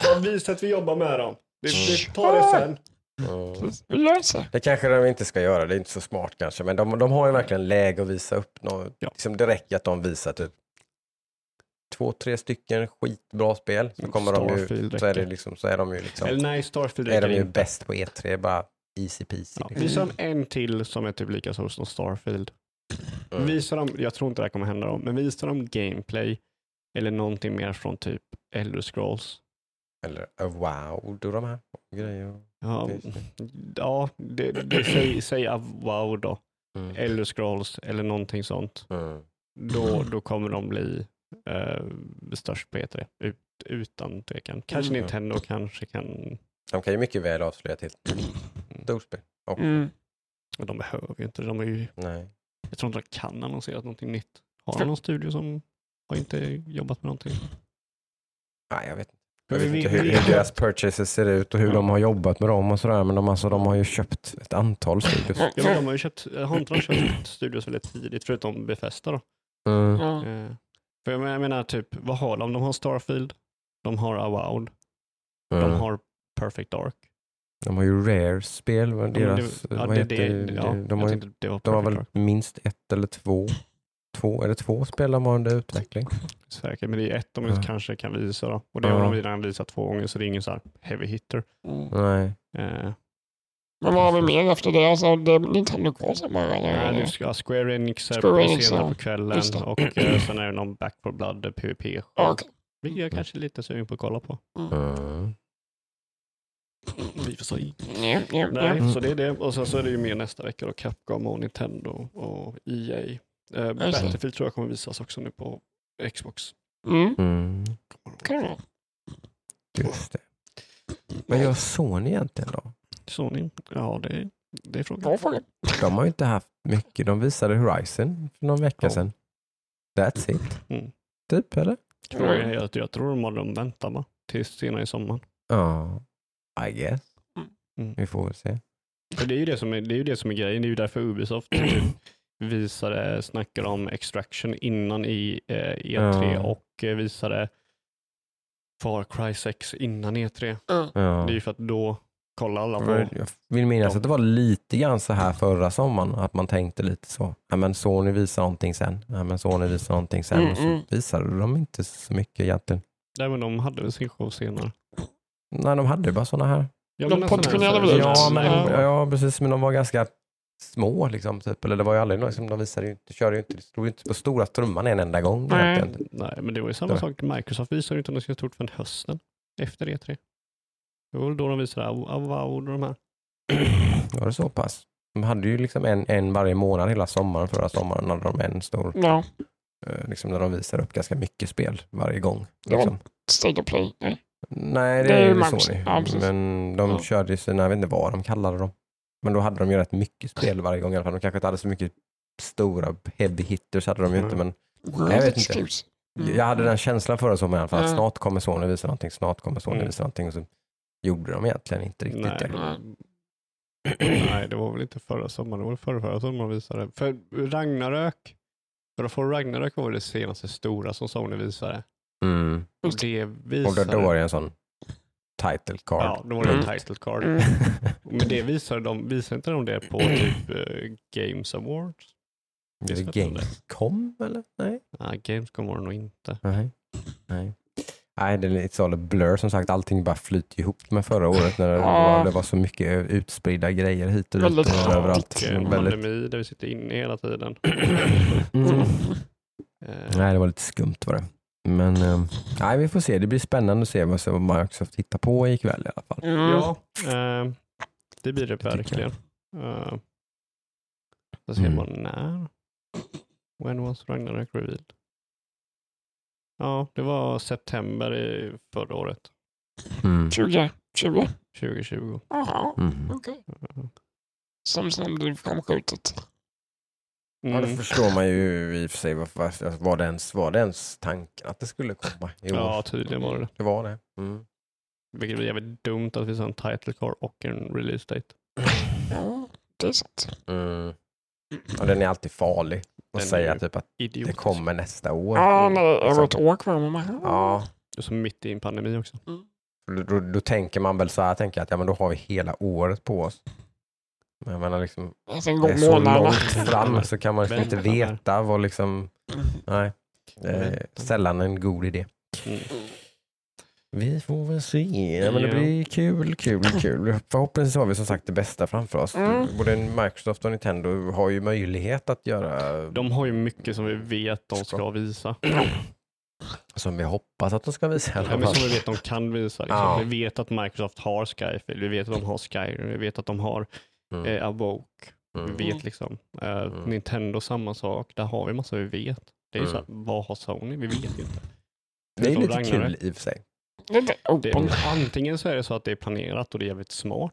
S2: Så visa att vi jobbar med dem. Det, det tar det sen.
S1: Mm.
S3: Vi.
S1: Det kanske de inte ska göra, det är inte så smart kanske, men de, de har ju verkligen läge att visa upp något.
S2: Ja.
S1: Liksom det räcker att de visar typ två, tre stycken skitbra spel, så kommer de ju,
S2: Starfield
S1: så är, det liksom, så är de ju liksom,
S2: Eller nej, Starfield
S1: är de ju
S2: inte.
S1: bäst på E3, bara easy peasy.
S2: Ja,
S1: liksom.
S2: visa en till som är typ lika stor som Starfield.
S1: Mm.
S2: Visa dem, jag tror inte det här kommer hända dem, men visa dem gameplay eller någonting mer från typ Elder Scrolls.
S1: Eller uh, wow, då de här grejer.
S2: Ja, ja det, det, säg, säg wow då.
S1: Mm.
S2: Elder Scrolls eller någonting sånt.
S1: Mm.
S2: Då, då kommer de bli eh, störst på E3. Ut, utan tvekan. Kanske
S3: Mm.
S2: Nintendo kanske kan...
S1: De kan ju mycket väl avslöja till storspel. Och,
S3: Mm.
S2: De behöver ju inte. De är ju,
S1: Nej.
S2: Jag tror inte de kan annonsera någonting nytt. Har de någon studio som har inte jobbat med någonting?
S1: Nej, jag vet inte. Jag vet inte hur, hur deras purchases ser ut och hur
S2: Ja.
S1: de har jobbat med dem och sådär. Men de, alltså, de har ju köpt ett antal studios.
S2: Ja, men de har ju köpt, har inte de köpt studios väldigt tidigt förutom Befesta då?
S1: Mm.
S3: Ja.
S2: Eh, för jag menar, jag menar typ, vad har de? De har Starfield, de har Avowed, de
S1: Mm.
S2: har Perfect Dark.
S1: De har ju Rare-spel. Vad
S2: Ja, men
S1: deras,
S2: det, ja,
S1: vad
S2: det,
S1: heter
S2: det,
S1: det?
S2: ja,
S1: de, har, ju-
S2: tänkte det var
S1: de har
S2: Perfect
S1: väl minst ett eller två. två är det två spel de har under utveckling?
S2: Säkert, men det är ett de
S1: Ja.
S2: kanske kan visa då. Och det
S1: Ja.
S2: har de redan visat två gånger så det är ingen så här heavy hitter.
S3: Mm.
S1: Nej.
S2: Eh,
S3: Men vad har vi mer efter det? Alltså, det är Nintendo kvar sen bara?
S2: Nu ska Square Enix är
S3: Square Enix,
S2: senare
S3: ja.
S2: på kvällen och eh, [clears throat] sen är det någon Back for Blood PVP.
S3: Okej.
S2: Vilket jag kanske är lite sugen på att kolla på.
S1: Mm.
S2: Vi får
S3: ja,
S2: Nej, så det är det. Och sen så är det ju mer nästa vecka då Capcom och Nintendo och EA. Eh. Battlefield tror jag kommer visas också nu på Xbox.
S3: Mm,
S1: Mm.
S3: kan det vara.
S1: Just det. Vad gör Sony egentligen då?
S2: Sony, ja det, det är frågan.
S1: De har ju inte haft mycket. De visade Horizon för någon vecka
S2: Ja.
S1: sedan. That's it.
S2: Mm.
S1: Typ, eller?
S2: Jag, jag, jag tror de har de väntar va? Tills senare i sommar.
S1: Ja, I guess.
S2: Mm.
S1: Vi får väl se.
S2: Det är ju det som är, det är, ju det som är grejen. Det är ju därför Ubisoft [clears throat] typ visade, snackade om Extraction innan i eh, E3
S1: Ja.
S2: och eh, visade Far Cry 6 innan E3.
S3: Ja.
S1: Ja.
S2: Det är ju för att då kollar alla på
S1: Jag vill minnas att det var lite grann så här förra sommaren, att man tänkte lite så. Ja, men Sony visar någonting sen. Ja, men Sony visar någonting sen.
S3: Mm,
S1: och så
S3: mm.
S1: visade de inte så mycket egentligen.
S2: Nej, men de hade väl sin show senare.
S1: Nej, de hade ju bara sådana här.
S2: Ja,
S3: De
S2: nästan
S3: portionerade väl?
S1: Ja, men,
S3: Ja.
S1: ja, precis. Men de var ganska små liksom. Typ. Eller det var ju aldrig något som de visade ju inte, körde ju inte, det stod ju inte på stora trumman en enda gång.
S3: Nej.
S1: egentligen.
S2: Nej, men det var ju samma
S1: Det-
S2: sak. Microsoft visade ju inte något så stort förrän hösten efter E3. Det var väl då de visade Av- Avowed och de här.
S1: Var det så pass? De hade ju liksom en, en varje månad hela sommaren. Förra sommaren hade de en stor,
S3: Ja,
S1: eh, liksom där de visar upp ganska mycket spel varje gång.
S3: Ja.
S1: Liksom.
S3: State of Play. Nej.
S1: Nej, det,
S3: Det är ju.
S1: Sony.
S3: Ja,
S1: men de
S3: Ja.
S1: körde ju sina, jag vet inte vad de kallade dem. Men då hade de ju rätt mycket spel varje gång i alla fall. De kanske inte hade så mycket stora heavy hitters hade de ju inte.
S2: Mm.
S1: Men
S3: World
S1: vet inte.
S3: Mm.
S1: jag hade den känslan förra sommaren i alla fall. Att snart kommer Sony visa någonting, snart kommer Sony
S2: Mm.
S1: visa någonting. Och så gjorde de egentligen inte riktigt
S2: Nej.
S1: det.
S3: Nej.
S2: Nej, det var väl inte förra sommaren. Det var förra, förra sommaren de visade. För Ragnarök, för For Ragnarök var väl det senaste stora som Sony visade.
S1: Mm.
S2: Och det
S1: Och
S2: visade...
S1: då, då var det en sån title card.
S2: Ja, då var det en
S3: Mm.
S2: title card.
S3: Mm.
S2: Men det visade de, visade inte de det på typ eh, Games Awards?
S1: det? Gamescom eller? Nej.
S2: Nej, Gamescom var det nog inte.
S1: Nej. Nej. Nej, det är lite så blur som sagt. Allting bara flyter ihop med förra året när det, var, det var så mycket utspridda grejer hit och dit och överallt.
S2: Och
S1: Väldigt,
S2: pandemi där vi sitter inne hela tiden.
S1: mm.
S2: Eh,
S1: Nej, det var lite skumt var det. Men eh, nej, vi får se. Det blir spännande att se vad som Microsoft hittar på ikväll i alla fall.
S3: Mm.
S2: Ja, eh, det blir det
S1: jag.
S2: verkligen. Uh, så ser
S1: Mm.
S2: man när. When was Ragnarök revealed? Ja, det var september i förra året,
S1: Mm.
S3: 20, 20.
S2: 2020.
S3: Jaha,
S1: Mm.
S3: okej. Som sen blir framskjutet.
S1: Ja, då
S2: Mm.
S1: förstår man ju i och för sig varför, alltså, var, det ens, var det ens tanken att det skulle komma i år?
S2: Ja, tydligen var det
S1: Det var det. Mm.
S2: Vilket är jävligt dumt att vi sa en title card och en release date.
S3: Ja, det är sant.
S1: Mm. Ja, den är alltid farlig att
S2: Den
S1: säga typ att det
S2: Idiotiskt.
S1: kommer nästa år.
S3: Ja, det är
S1: Liksom.
S3: ett år. Men man,
S1: Ja,
S2: Och så mitt i en pandemi också.
S1: då, då, då tänker man väl så här, tänker jag, att ja, men då har vi hela året på oss. Men jag menar liksom,
S3: Alltså en
S1: det är så
S3: månaderna.
S1: långt fram [laughs] så kan man liksom inte veta vad liksom, nej. Det är
S2: Vänta.
S1: sällan en god idé.
S2: Mm.
S1: Vi får väl se. Ja, men det blir kul, kul, kul. Förhoppningsvis har vi som sagt det bästa framför oss.
S3: Mm.
S1: Både Microsoft och Nintendo har ju möjlighet att göra
S2: De har ju mycket som vi vet de ska visa. [clears throat]
S1: som vi hoppas att de ska visa
S2: Ja, men som vi vet de kan visa. Liksom.
S1: Ja.
S2: Vi vet att Microsoft har Skyfield, vi vet att de har Skyrim, vi vet att de har
S1: Mm.
S2: eh, Awoke.
S1: Mm.
S2: Vi vet liksom. Eh,
S1: Mm.
S2: Nintendo samma sak, där har vi massa vi vet. Det är ju
S1: Mm.
S2: så här, vad har Sony? Vi vet ju inte.
S1: Det är
S2: Som
S1: lite
S2: Ragnarök.
S1: kul i och för sig.
S2: Det,
S3: open.
S2: antingen så är det så att det är planerat och det är jävligt smart,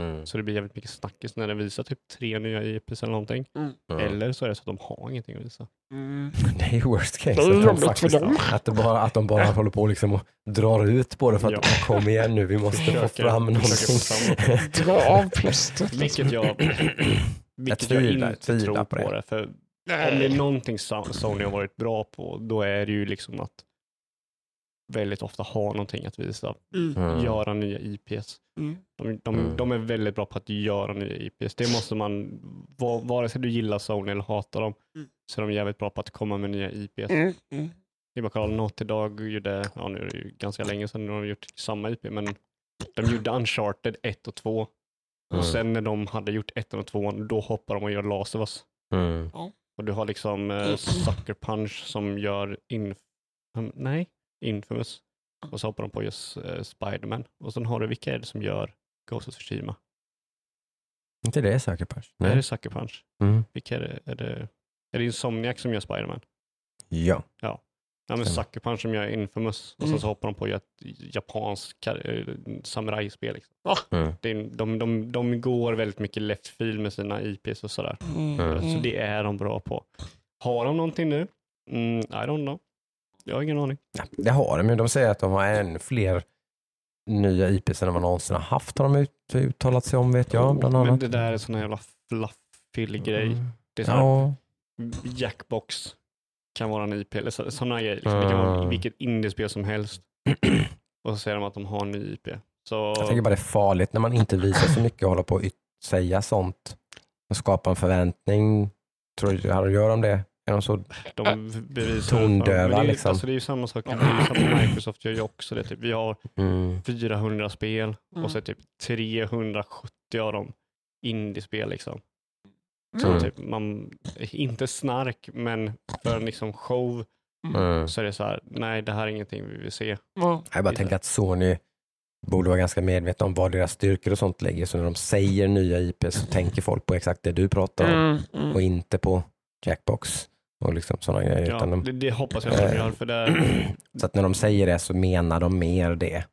S1: Mm.
S2: så det blir jävligt mycket snackis när det visar typ tre nya IPs eller någonting.
S1: Mm.
S2: Eller så är det så att de har ingenting att visa.
S3: Mm. [laughs]
S1: Det är ju worst case.
S3: Det är
S1: att, de faktiskt,
S3: dem.
S1: att, det bara, att de bara håller på liksom och drar ut på det för att
S2: Ja.
S1: kom igen nu, vi måste få fram någonting.
S3: Dra av plåstret.
S2: Vilket [clears throat] jag, vilket jag,
S1: tvivlar-
S2: inte
S1: tvivlar
S2: tror
S1: på det.
S2: det. För om det är någonting Sony har varit bra på, då är det ju liksom att väldigt ofta ha någonting att visa.
S3: Mm.
S1: Mm.
S2: Göra nya IPs.
S3: Mm.
S2: De, de,
S1: Mm.
S2: de är väldigt bra på att göra nya IPs. Det måste man, va- vare sig du gillar Sony eller hatar dem,
S3: Mm.
S2: så är de jävligt bra på att komma med nya IPs.
S3: Mm. Mm.
S2: Det är bara kolla, Naughty Dog gjorde, ja nu är det ju ganska länge sedan de har gjort samma IP, men de gjorde Uncharted 1 och 2
S1: Mm.
S2: Och sen när de hade gjort ettan och tvåan, då hoppar de och gör Last of Us.
S1: Mm.
S2: Och du har liksom eh, Sucker Punch som gör um, nej, Infamous. Och så hoppar de på just eh, Spiderman. Och sen har du, vilka är det som gör Ghost of Tsushima?
S1: Inte det säkert Punch?
S2: Är
S1: Nej.
S2: det Sucker Punch?
S1: Mm.
S2: Vilka är det? Är det, är det Insomniac som gör Spiderman?
S1: Ja.
S2: Ja, men
S1: Stämmer.
S2: Sucker Punch som gör Infamous. Och sen
S3: Mm.
S2: så hoppar de på ett japanskt äh, samurajspel. Liksom.
S1: Mm.
S2: Det är, de, de, de går väldigt mycket left field med sina IPs och sådär.
S3: Mm.
S1: Mm.
S2: Så det är de bra på. Har de någonting nu? Mm, I don't know. Jag har ingen aning.
S1: Ja, det har de ju. De säger att de har ännu fler nya IPs än vad de någonsin har haft har de ut, uttalat sig om vet jag bland annat.
S2: Men det där är sån jävla fluffig grej.
S1: Mm.
S2: Det är så här,
S1: Ja.
S2: Jackbox kan vara en IP eller så, sådana grejer. Liksom. Det kan vara
S1: Mm.
S2: vilket indiespel som helst. [clears throat] Och så säger de att de har en ny IP. Så
S1: Jag tycker bara det är farligt när man inte visar så mycket och håller på att säga sånt och skapa en förväntning. Tror du, har- gör de det? Är de så? Tondöva,
S2: det är, ju-
S1: liksom.
S2: Alltså det är ju samma sak. Det är ju samma Microsoft gör ju också det. Typ. Vi har
S1: Mm.
S2: 400 spel
S3: Mm.
S2: och så är typ 370 av dem indiespel. Liksom.
S3: Mm.
S2: Så typ man, inte snark, men för en liksom show
S1: Mm.
S2: så är det så här, nej det här är ingenting vi vill se.
S3: Ja.
S1: Jag bara tänker att Sony borde vara ganska medvetna om vad deras styrkor och sånt ligger. Så när de säger nya IP så tänker folk på exakt det du pratar om
S3: Mm. Mm.
S1: och inte på Jackbox och liksom sådana grejer.
S2: Ja,
S1: utan de,
S2: det, det hoppas jag att de
S1: Eh.
S2: gör, för det [clears throat]
S1: så att när de säger det så menar de mer det.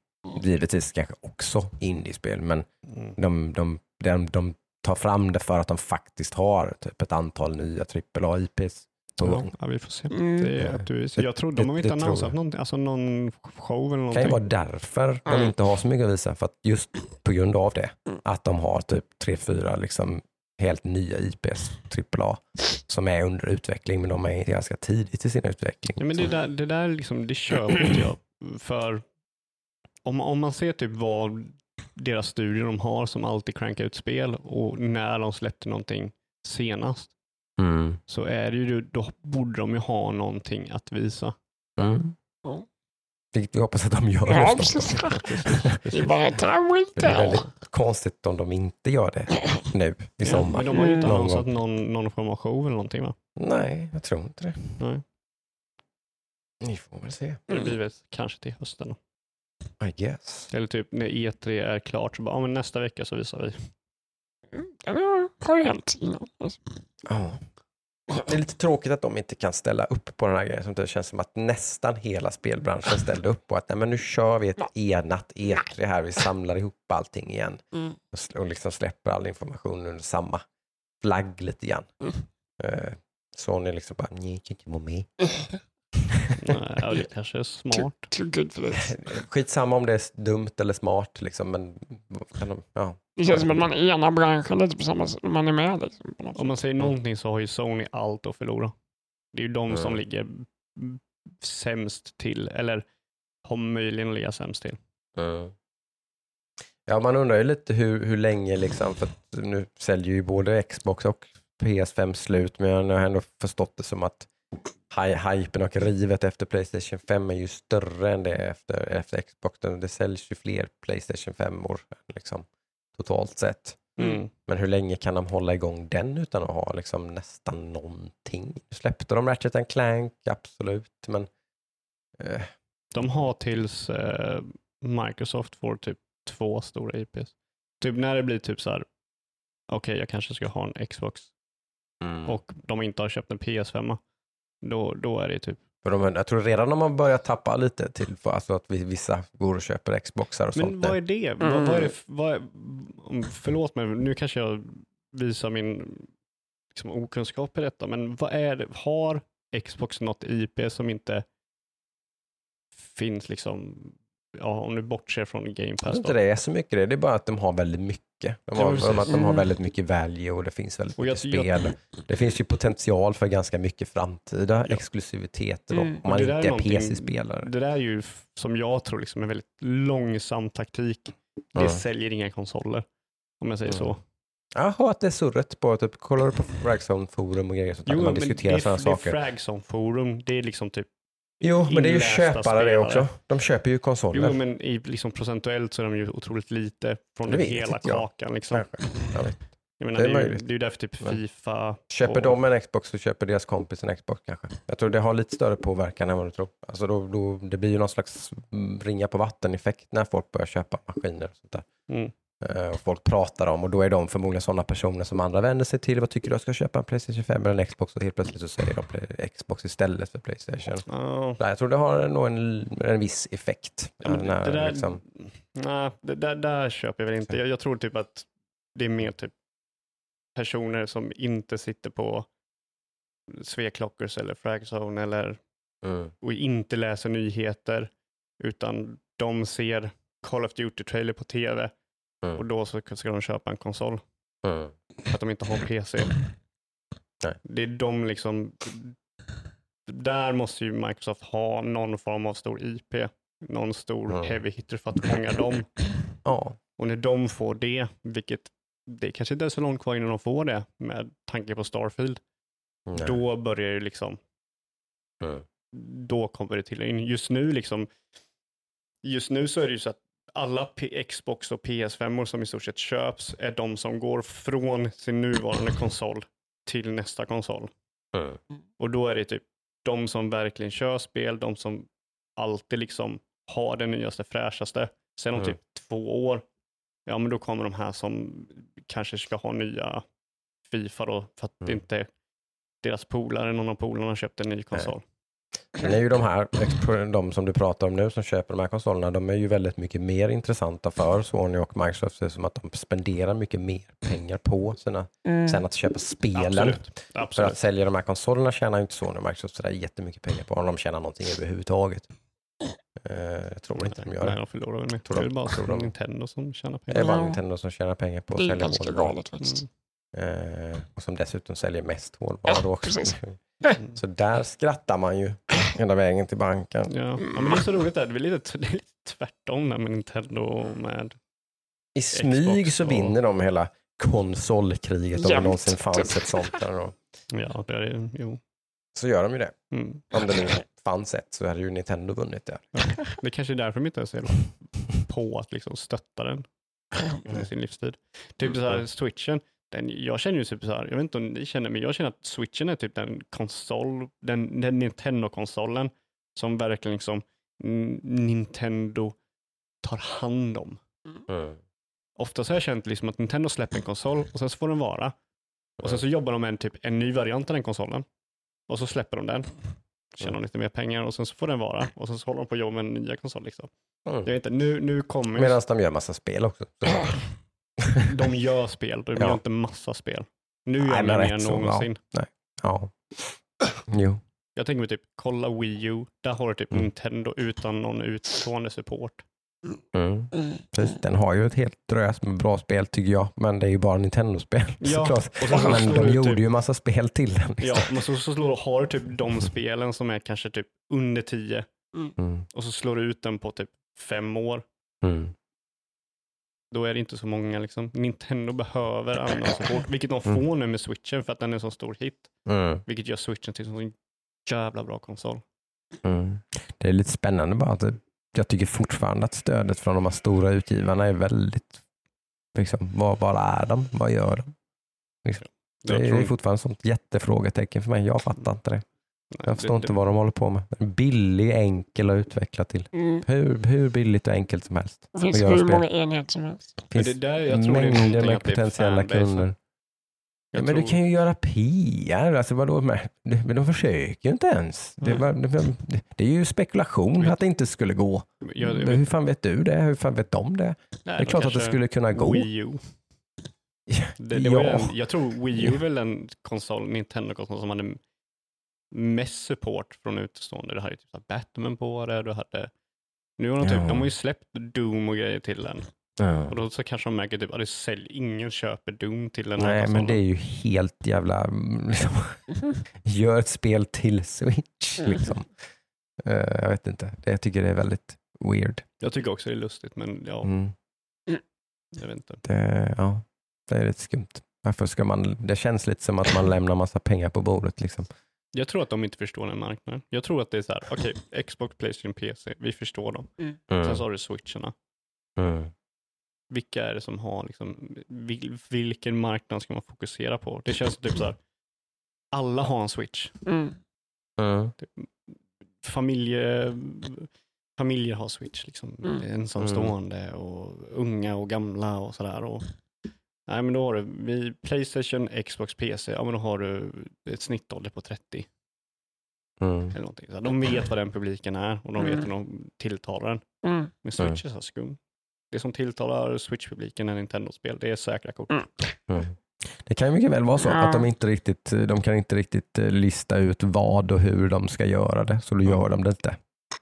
S1: Givetvis kanske också indiespel, men
S2: mm,
S1: de, de, de, de tar fram det för att de faktiskt har typ ett antal nya AAA-IPs
S2: ja, vi får se.
S3: Mm.
S2: Det är, du, jag tror de har inte annonsat någonting, alltså någon show eller
S1: Det kan ju
S2: någonting.
S1: vara därför de
S3: Mm.
S1: inte har så mycket att visa, för att just på grund av det,
S3: Mm.
S1: att de har typ tre, fyra liksom helt nya IPs, AAA, som är under utveckling, men de är ganska tidigt i sin utveckling.
S2: Ja, men det där, det där liksom, det köper inte jag. För om, om man ser typ vad deras studier de har som alltid crankar ut spel och när de släppte någonting senast
S1: Mm.
S2: så är det ju, då borde de ju ha någonting att visa.
S1: Mm.
S3: Ja.
S1: Vilket vi hoppas att de gör.
S3: Ja. Det bara [laughs] kanske
S1: Det är
S3: inte.
S1: väldigt konstigt om de inte gör det nu i
S2: Ja,
S1: sommar.
S2: men de har ju inte annonsat
S1: gång.
S2: någon, någon form av show eller någonting va?
S1: Nej, jag tror inte det.
S2: Nej.
S1: Ni får väl se.
S2: Det blir väl kanske till hösten.
S1: I guess.
S2: Eller typ när E3 är klart så bara, ja, men nästa vecka så visar vi.
S3: Ja, Det har ju hänt innan. Alltså.
S1: Ja. Det är lite tråkigt att de inte kan ställa upp på den här grejen. Som det känns som att nästan hela spelbranschen ställde upp på att nej, men nu kör vi ett enat E3 här. Vi samlar ihop allting igen
S3: Mm.
S1: och, och liksom släpper all information under samma flagg lite grann.
S3: Mm.
S1: Eh, Sony liksom bara, nej, jag kan inte vara med. [laughs]
S2: Nej, [laughs] det kanske är smart. [laughs]
S1: Skitsamma om det är dumt eller smart, liksom, men vad kan de, ja.
S3: Det känns som att man enar branschen lite på samma sätt. Man är med liksom. På något
S2: Om man
S3: sätt.
S2: säger någonting så har ju Sony allt att förlora. Det är ju de som
S1: Mm.
S2: ligger sämst till, eller har möjligen att ligga sämst till.
S1: Mm. Ja, man undrar ju lite hur, hur länge, liksom, för att nu säljer ju både Xbox och PS5 slut, men jag har ändå förstått det som att hypen och rivet efter Playstation 5 är ju större än det efter, efter Xbox. Det säljs ju fler Playstation 5-or liksom, totalt sett.
S2: Mm.
S1: Men hur länge kan de hålla igång den utan att ha liksom nästan någonting? Släppte de Ratchet and Clank, absolut, men eh,
S2: De har tills eh, Microsoft får typ två stora IPs. Typ när det blir typ så här, okej jag kanske ska ha en Xbox och de inte har köpt en PS5. Då, då är det typ,
S1: För de, jag tror redan de har börjat tappa lite till för alltså att vi, vissa går och köper Xboxar och
S2: men
S1: sånt.
S2: vad
S1: nu.
S2: är det? Vad, vad är det vad är, förlåt mig, nu kanske jag visar min liksom, okunskap i detta, men vad är det? Har Xbox något IP som inte finns liksom, ja, om du bortser från Game
S1: Jag
S2: Pass
S1: tror inte det är så mycket det, det är bara att de har väldigt mycket. De
S2: Ja,
S1: har,
S2: precis.
S1: att de har
S3: Mm.
S1: väldigt mycket value och det finns väldigt
S2: Och jag-
S1: mycket spel.
S2: jag-
S1: Det finns ju potential för ganska mycket framtida
S2: Ja.
S1: exklusiviteter
S3: Mm.
S1: om
S2: Och
S1: man inte är PC-spelare.
S2: Det där är ju som jag tror liksom en väldigt långsam taktik. Det
S1: Ja.
S2: säljer inga konsoler, om jag säger
S1: Mm.
S2: så.
S1: Jag har hört det surret på, typ, kollar du på Fragzone forum och grejer sånt där, där man diskuterar
S2: det,
S1: sådana
S2: det
S1: saker.
S2: är Fragson forum, det är liksom typ
S1: Jo, men det är ju köpare det också. De köper ju konsoler.
S2: Jo, men i, liksom procentuellt så är de ju otroligt lite från
S1: vet
S2: hela
S1: inte
S2: kakan. Liksom.
S1: Jag vet.
S2: Jag menar,
S1: Det
S2: det,
S1: är
S2: är ju, det är ju därför typ
S1: Men-
S2: Fifa...
S1: Köper
S2: och,
S1: de en Xbox så köper deras kompis en Xbox kanske. Jag tror det har lite större påverkan än vad du tror. Alltså då, då, det blir ju någon slags mm, ringa på vatten-effekt när folk börjar köpa maskiner och sånt där.
S2: Mm.
S1: Eh, och folk pratar om och då är de förmodligen sådana personer som andra vänder sig till. Vad tycker du jag ska köpa en Playstation 5 eller en Xbox? Och helt plötsligt så säger de Xbox istället för Playstation.
S2: Ja,
S1: Så jag tror det har nog en, en viss effekt.
S2: Ja,
S1: när,
S2: det, där,
S1: liksom,
S2: nej, det där, där köper jag väl inte. Jag, jag tror typ att det är mer typ personer som inte sitter på Sveklockers eller Fragzone eller
S1: mm,
S2: och inte läser nyheter utan de ser Call of Duty-trailer på tv
S1: Mm.
S2: och då så ska de köpa en konsol
S1: mm,
S2: för att de inte har PC.
S1: Nej.
S2: Det är de liksom, där måste ju Microsoft ha någon form av stor IP, någon stor
S1: Mm.
S2: heavy hitter för att fånga dem.
S1: ja,
S2: Och när de får det, vilket det kanske inte är så långt kvar innan de får det med tanke på Starfield,
S1: nej,
S2: då börjar det liksom,
S1: mm,
S2: då kommer det till. Just nu liksom, just nu så är det ju så att alla P- Xbox och PS5 som i stort sett köps är de som går från sin nuvarande konsol till nästa konsol.
S1: mm,
S2: Och då är det typ de som verkligen kör spel, de som alltid liksom har det nyaste fräschaste. Sen om
S1: Mm.
S2: typ två år, ja men då kommer de här som kanske ska ha nya Fifa då, för att
S1: Mm.
S2: inte deras polare, någon av polarna har köpt en ny konsol.
S1: Sen är ju de här, de som du pratar om nu som köper de här konsolerna, de är ju väldigt mycket mer intressanta för Sony och Microsoft. Som att de spenderar mycket mer pengar på sina,
S3: Mm.
S1: sen att köpa spelen.
S2: Absolut.
S1: För
S2: Absolut.
S1: att sälja de här konsolerna tjänar ju inte Sony och Microsoft sådär jättemycket pengar på, om de tjänar någonting överhuvudtaget. Eh, jag tror inte de gör
S2: Nej,
S1: det.
S2: de förlorar väl mycket.
S1: Tror
S2: Det
S1: de-
S2: är bara
S1: tror de-
S2: Nintendo som tjänar
S1: Det är
S2: pengar.
S1: bara
S3: Ja.
S1: Nintendo som tjänar pengar på att
S3: Det är
S1: sälja
S3: ganska
S1: hårdvara.
S3: galet faktiskt.
S1: Eh, och som dessutom säljer mest hårdvara
S3: Ja,
S1: också.
S3: precis.
S2: Mm. [laughs]
S1: Så där skrattar man ju hela vägen till banken.
S2: Ja. ja, men det är så roligt där. Det är lite, [laughs] det är lite tvärtom där med Nintendo med
S1: I smyg
S2: Xbox
S1: så
S2: och-
S1: vinner de hela konsolkriget om det någonsin fanns ett [laughs] sånt. Där då.
S2: Ja, det är. Jo.
S1: Så gör de ju det.
S2: Mm.
S1: Om det nu fanns ett så hade ju Nintendo vunnit det.
S2: Det kanske är därför de inte är så jävla på att liksom stötta den under [laughs] sin livstid. Typ så här, switchen, den, jag känner ju typ så här, jag vet inte om ni känner, men jag känner att switchen är typ den konsol, den, den Nintendo-konsolen som verkligen liksom mm, Nintendo tar hand om.
S1: Mm.
S2: Ofta så har jag känt liksom att Nintendo släpper en konsol och sen så får den vara. Och sen så jobbar de med en, typ, en ny variant av den konsolen. Och så släpper de den. Tjänar
S1: Mm.
S2: lite mer pengar och sen så får den vara. Och sen så håller de på att jobba med en nya konsol. Liksom.
S1: Mm.
S2: Jag vet inte, nu, nu kommer
S1: Medan de gör massa spel också. [coughs] [laughs]
S2: de gör spel, de
S1: Ja.
S2: gör inte massa spel. Nu gör
S1: Nej,
S2: de mer än någonsin.
S1: Ja. Jo.
S2: Jag tänker mig typ, kolla Wii U, där har du typ
S1: Mm.
S2: Nintendo utan någon utstående support.
S1: Mm.
S3: Mm.
S1: Precis. Den har ju ett helt drös med bra spel tycker jag. Men det är ju bara Nintendo-spel [laughs]
S2: Ja,
S1: såklart.
S2: och så-
S1: Men
S2: slår
S1: de
S2: du
S1: gjorde
S2: typ-
S1: ju massa spel till den.
S2: Ja,
S1: Liksom.
S2: men så, så slår, har du typ de spelen som är kanske typ under 10
S1: Mm.
S2: och så slår du ut den på typ fem år.
S1: Mm.
S2: Då är det inte så många liksom. Nintendo behöver [clears throat] annan support, vilket de
S1: Mm.
S2: får nu med switchen för att den är en så stor hit.
S1: Mm.
S2: Vilket gör switchen till en sån jävla bra konsol.
S1: Mm. Det är lite spännande bara att jag tycker fortfarande att stödet från de här stora utgivarna är väldigt, liksom, vad, vad är de? Vad gör de? Liksom. Det är fortfarande ett sånt jättefrågetecken för mig. Jag fattar inte det. Jag förstår inte vad de håller på med. Billig, enkel att utveckla till.
S3: Mm.
S1: Hur, hur billigt och enkelt som helst.
S3: Det finns hur
S1: spel.
S3: många enheter som helst.
S1: Det
S2: Men
S1: finns
S2: det där, jag tror det är
S1: mängder med potentiella kunder. Ja, men du
S2: tror-
S1: kan ju göra PR. Alltså, vadå med? Men de försöker ju inte ens. Det,
S2: Mm.
S1: var, det, det är ju spekulation
S2: Vet-
S1: att det inte skulle gå.
S2: Jag, jag vet,
S1: hur fan vet du det? Hur fan vet de det?
S2: nej,
S1: det är klart att det skulle kunna gå.
S2: Wii U. [laughs] Det, det var
S1: Ja.
S2: den, jag tror Wii U är väl den konsol, Nintendo-konsol som hade mest support från utestående. Du hade typ så Batman på det, du hade nu har de, typ,
S1: Ja.
S2: de har ju släppt Doom och grejer till den.
S1: Ja.
S2: Och då så kanske de märker typ att det sälj, ingen köper Doom till den här
S1: Nej,
S2: konsolen.
S1: men det är ju helt jävla... mm, Liksom, [laughs] gör ett spel till Switch.
S3: Mm. [laughs]
S1: Liksom. Eh, jag vet inte. Det, jag tycker det är väldigt weird.
S2: Jag tycker också det är lustigt, men ja,
S1: Mm.
S2: jag vet inte.
S1: Det, ja, det är lite skumt. Varför ska man... Det känns lite som att man lämnar massa pengar på bordet. Liksom.
S2: Jag tror att de inte förstår den marknaden. Jag tror att det är så här, okej, [laughs] Xbox, Playstation, PC, vi förstår dem. Sen
S1: Mm.
S2: så har du switcherna.
S1: Mm.
S2: Vilka är det som har, liksom, vil, vilken marknad ska man fokusera på? Det känns typ så här, alla har en switch.
S3: Mm.
S1: Mm.
S2: Familje, familjer har switch, liksom.
S3: Mm.
S2: ensamstående och unga och gamla och sådär. Och, nej, men då har du vi, Playstation, Xbox, PC, ja men då har du ett snittålder på 30
S1: Mm.
S2: eller någonting. Så de vet vad den publiken är och de vet
S3: Mm.
S2: hur de tilltalar den.
S3: Mm.
S2: Men Switch är så skum. Det som tilltalar Switch-publiken är Nintendo-spel, det är säkra kort.
S3: Mm.
S1: Det kan ju mycket väl vara så
S3: Ja.
S1: att de inte riktigt, de kan inte riktigt eh, lista ut vad och hur de ska göra det, så då gör de det inte.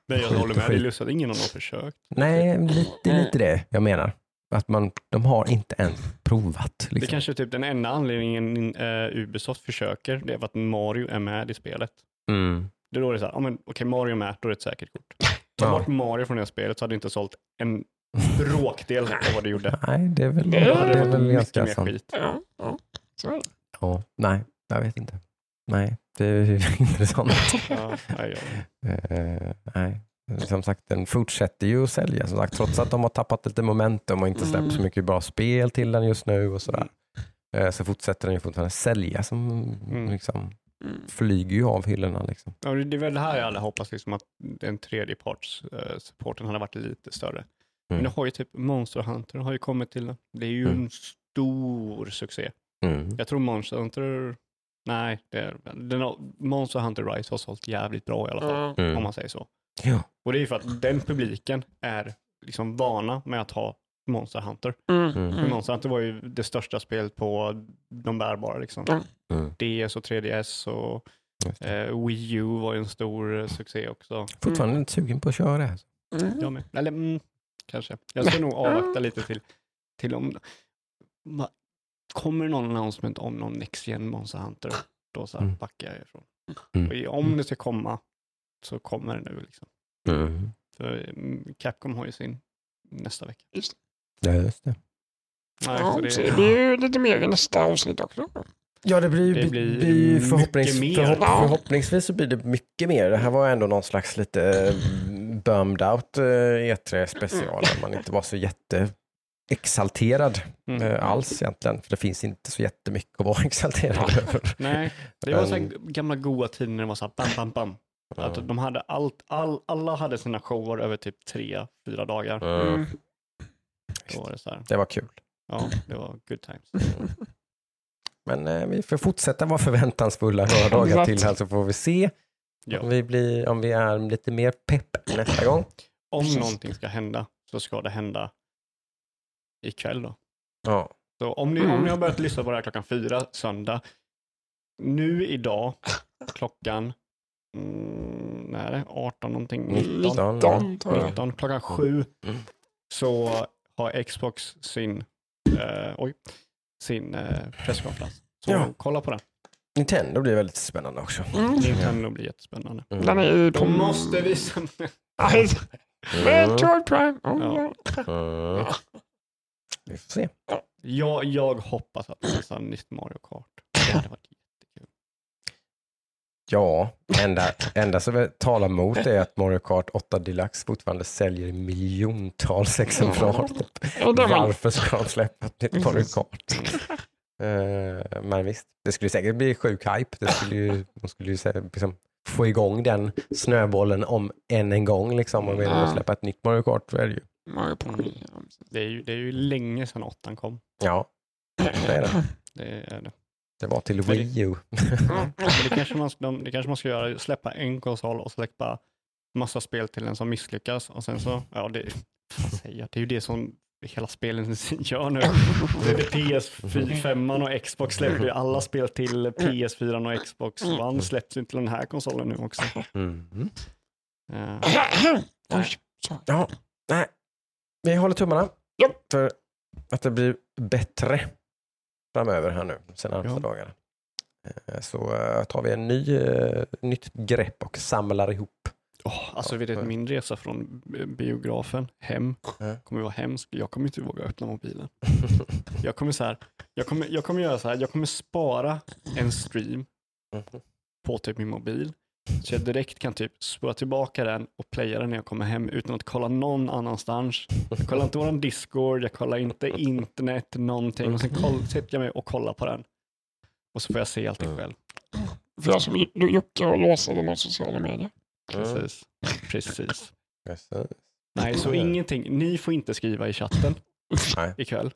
S2: Men jag håller med, det är lustigt att ingen har försökt.
S1: Nej, lite, lite det jag menar. Att man, de har inte ens provat.
S2: Det
S1: Liksom.
S2: kanske är typ den enda anledningen uh, Ubisoft försöker, det är för att Mario är med i spelet.
S1: Mm.
S2: Det är då det är så här, men okej Mario är med, då är det ett säkert kort. Ta
S1: Ja.
S2: bort Mario från det här spelet så hade det inte sålt en bråkdel av vad det gjorde.
S1: Nej, det är väl,
S3: Det
S1: det
S3: hade
S1: är väl
S2: mycket
S1: ganska
S2: mer
S1: sant.
S2: skit.
S3: Ja, ja. Så är det.
S1: Ja, nej, jag vet inte. Nej, det är ju [laughs] intressant.
S2: Ja, nej, ja.
S1: Eh, nej. Som sagt, den fortsätter ju att sälja som sagt, trots att de har tappat lite momentum och inte släppt
S3: Mm.
S1: så mycket bra spel till den just nu och sådär. Eh, så fortsätter den ju fortfarande sälja som
S2: Mm.
S1: liksom,
S3: Mm.
S1: flyger ju av hyllorna. Liksom.
S2: Ja, det är väl det här jag hade hoppats liksom att den tredje parts eh, supporten hade varit lite större. Men det har ju typ Monster Hunter har ju kommit till den. Det är ju
S1: Mm.
S2: en stor succé.
S1: Mm.
S2: Jag tror Monster Hunter, nej, det är, den har, Monster Hunter Rise har sålt jävligt bra i alla fall.
S1: Mm.
S2: om man säger så.
S1: Ja.
S2: Och det är ju för att den publiken är liksom vana med att ha Monster Hunter.
S3: Mm.
S1: Mm.
S2: Men Monster Hunter var ju det största spelet på de bärbara liksom.
S1: Mm.
S2: DS och 3DS och eh, Wii U var ju en stor eh, succé också.
S1: Fortfarande inte sugen på att köra det. här.
S3: Mm.
S2: Jag med. Eller mm, kanske. Jag ska nog avvakta lite till, till om... Kommer det någon announcement om någon Next Gen Monster Hunter, då så här
S1: Mm.
S2: backar jag ifrån.
S1: Mm.
S2: Om det ska komma så kommer det nu. Liksom.
S1: Mm.
S2: För mm, Capcom har ju sin nästa vecka.
S1: Ja, just det.
S2: Nej,
S3: Ja,
S2: det,
S3: så det blir ju lite mer i nästa avsnitt också.
S1: Ja, det blir,
S2: Det
S1: det
S2: blir
S1: blir, förhoppnings,
S2: mer.
S1: förhopp,
S3: Ja.
S1: förhoppningsvis så blir det mycket mer. Det här var ändå någon slags lite eh, bummed out eh, E3 special man inte var så jätte exalterad
S2: mm.
S1: eh, alls egentligen. För det finns inte så jättemycket att vara [laughs] exalterad över.
S2: Nej, det var så gamla goa tider när det var så här bam, bam, bam. Att de hade allt, all, alla hade sina shower över typ tre, fyra dagar.
S1: Mm.
S3: Mm.
S2: Då var det så här,
S1: Det var kul.
S2: ja, det var good times.
S1: Men eh, vi får fortsätta vara förväntansfulla några [laughs] dagar till här så får vi se
S2: Ja.
S1: om, vi blir, om vi är lite mer pepp nästa gång.
S2: Om
S3: Precis.
S2: någonting ska hända så ska det hända ikväll då.
S1: Ja.
S2: Så om ni, om ni har börjat lyssna på det här klockan fyra söndag, nu idag klockan, mm, är det, 18 någonting, 19,
S1: 19,
S3: 19 tror jag.
S2: 19 klockan sju
S1: Mm.
S2: så har Xbox sin, eh, oj, sin eh, presskonferens. Så
S1: Ja.
S2: kolla på den.
S1: Nintendo blir väldigt spännande också.
S3: Mm.
S2: Nintendo blir jättespännande.
S1: Mm.
S3: Den är ju.
S2: De måste visa
S3: Nej,
S1: Mm.
S3: Metroid Prime. Oh,
S2: Ja.
S1: Mm. Vi får se.
S2: Jag, jag hoppas att det visar nytt Mario Kart. Det hade varit.
S1: Ja, enda, enda som talar emot är att Mario Kart 8 Deluxe fortfarande säljer i miljontals exemplar. Varför ska de släppa ett nytt Mario Kart? Eh, men visst, det skulle säkert bli sjuk hype. Det skulle ju, de skulle ju liksom, få igång den snöbollen om än en gång. Liksom, om de släppa ett nytt Mario Kart. Är det ju.
S3: Mario Party.
S2: Det är ju, det är ju länge sedan åttan kom.
S1: Ja, det är det.
S2: Det är det.
S1: Det var till
S2: Men det-
S1: Wii U. [laughs]
S2: Men det, kanske man, de, det kanske man ska göra, släppa en konsol och släppa massa spel till den som misslyckas och sen så, ja det, jag, det är ju det som hela spelen [laughs] gör nu. Det är PS5 och Xbox släpper ju alla spel till PS4 och Xbox One släpps ju till den här konsolen nu också.
S1: Mm.
S2: Eh,
S3: sorry.
S1: Ja, nej. Vi håller tummarna
S3: Ja.
S1: för att det blir bättre framöver här nu, de närmaste
S2: Ja.
S1: dagarna. Eh, Så eh, tar vi en ny, eh, nytt grepp och samlar ihop.
S2: åh, alltså vet du, min resa från biografen hem kommer vara hemsk. Jag kommer inte våga öppna mobilen. [laughs] Jag kommer så här, jag kommer, jag kommer göra så här, jag kommer spara en stream
S1: Mhm.
S2: på typ min mobil. Så jag direkt kan typ spola tillbaka den och playa den när jag kommer hem utan att kolla någon annanstans. Jag kollar inte våran Discord, jag kollar inte internet, någonting. Och sen koll, sätter jag mig och kollar på den. Och så får jag se allting själv.
S3: För jag som Jocke och låsa de sociala medier.
S2: Precis. Precis.
S1: Precis.
S2: Nej, så ingenting. Ni får inte skriva i chatten
S1: Nej.
S2: ikväll.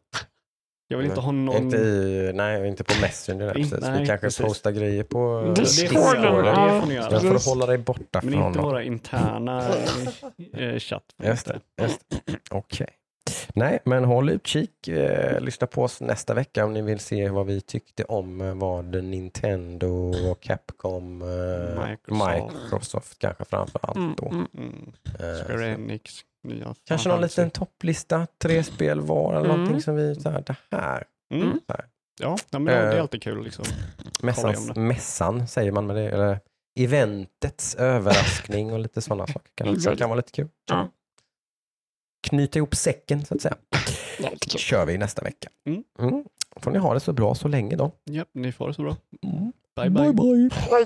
S2: Jag vill inte ha någon...
S1: Inte i, nej, inte på Messenger. där, [laughs] precis.
S2: nej,
S1: Vi kanske
S2: precis.
S1: postar grejer på
S3: Det
S2: Det
S3: Discord,
S2: får ni göra.
S3: ja.
S2: Det får ni göra.
S1: får
S3: Precis.
S1: hålla dig borta
S2: Men
S1: från
S2: inte
S1: honom.
S2: våra interna [laughs] eh, chatt.
S1: Just det. Okej. Nej, men håll utkik. Eh, lyssna på oss nästa vecka om ni vill se vad vi tyckte om eh, vad Nintendo och Capcom, eh,
S2: Microsoft.
S1: Microsoft kanske framför allt
S3: Mm,
S1: då.
S3: mm.
S2: Mm.
S1: Eh,
S2: Square Enix. Nya
S1: kanske någon liten topplista, tre spel var eller
S3: Mm.
S1: någonting som vi, så här, det här.
S2: Mm.
S1: Så här.
S2: Ja, men det är alltid kul. Liksom.
S1: Mässans,
S2: det.
S1: mässan säger man med det, eller eventets överraskning och lite sådana saker. Kan,
S3: Exakt.
S1: kan vara lite kul.
S3: Ja.
S1: Knyta ihop säcken så att säga.
S3: Det
S1: kör vi nästa vecka.
S2: Mm.
S1: Mm. Får ni ha det så bra så länge då.
S2: Ja, ni får det så bra.
S1: Mm.
S2: Bye, bye.
S1: bye.
S3: Hej.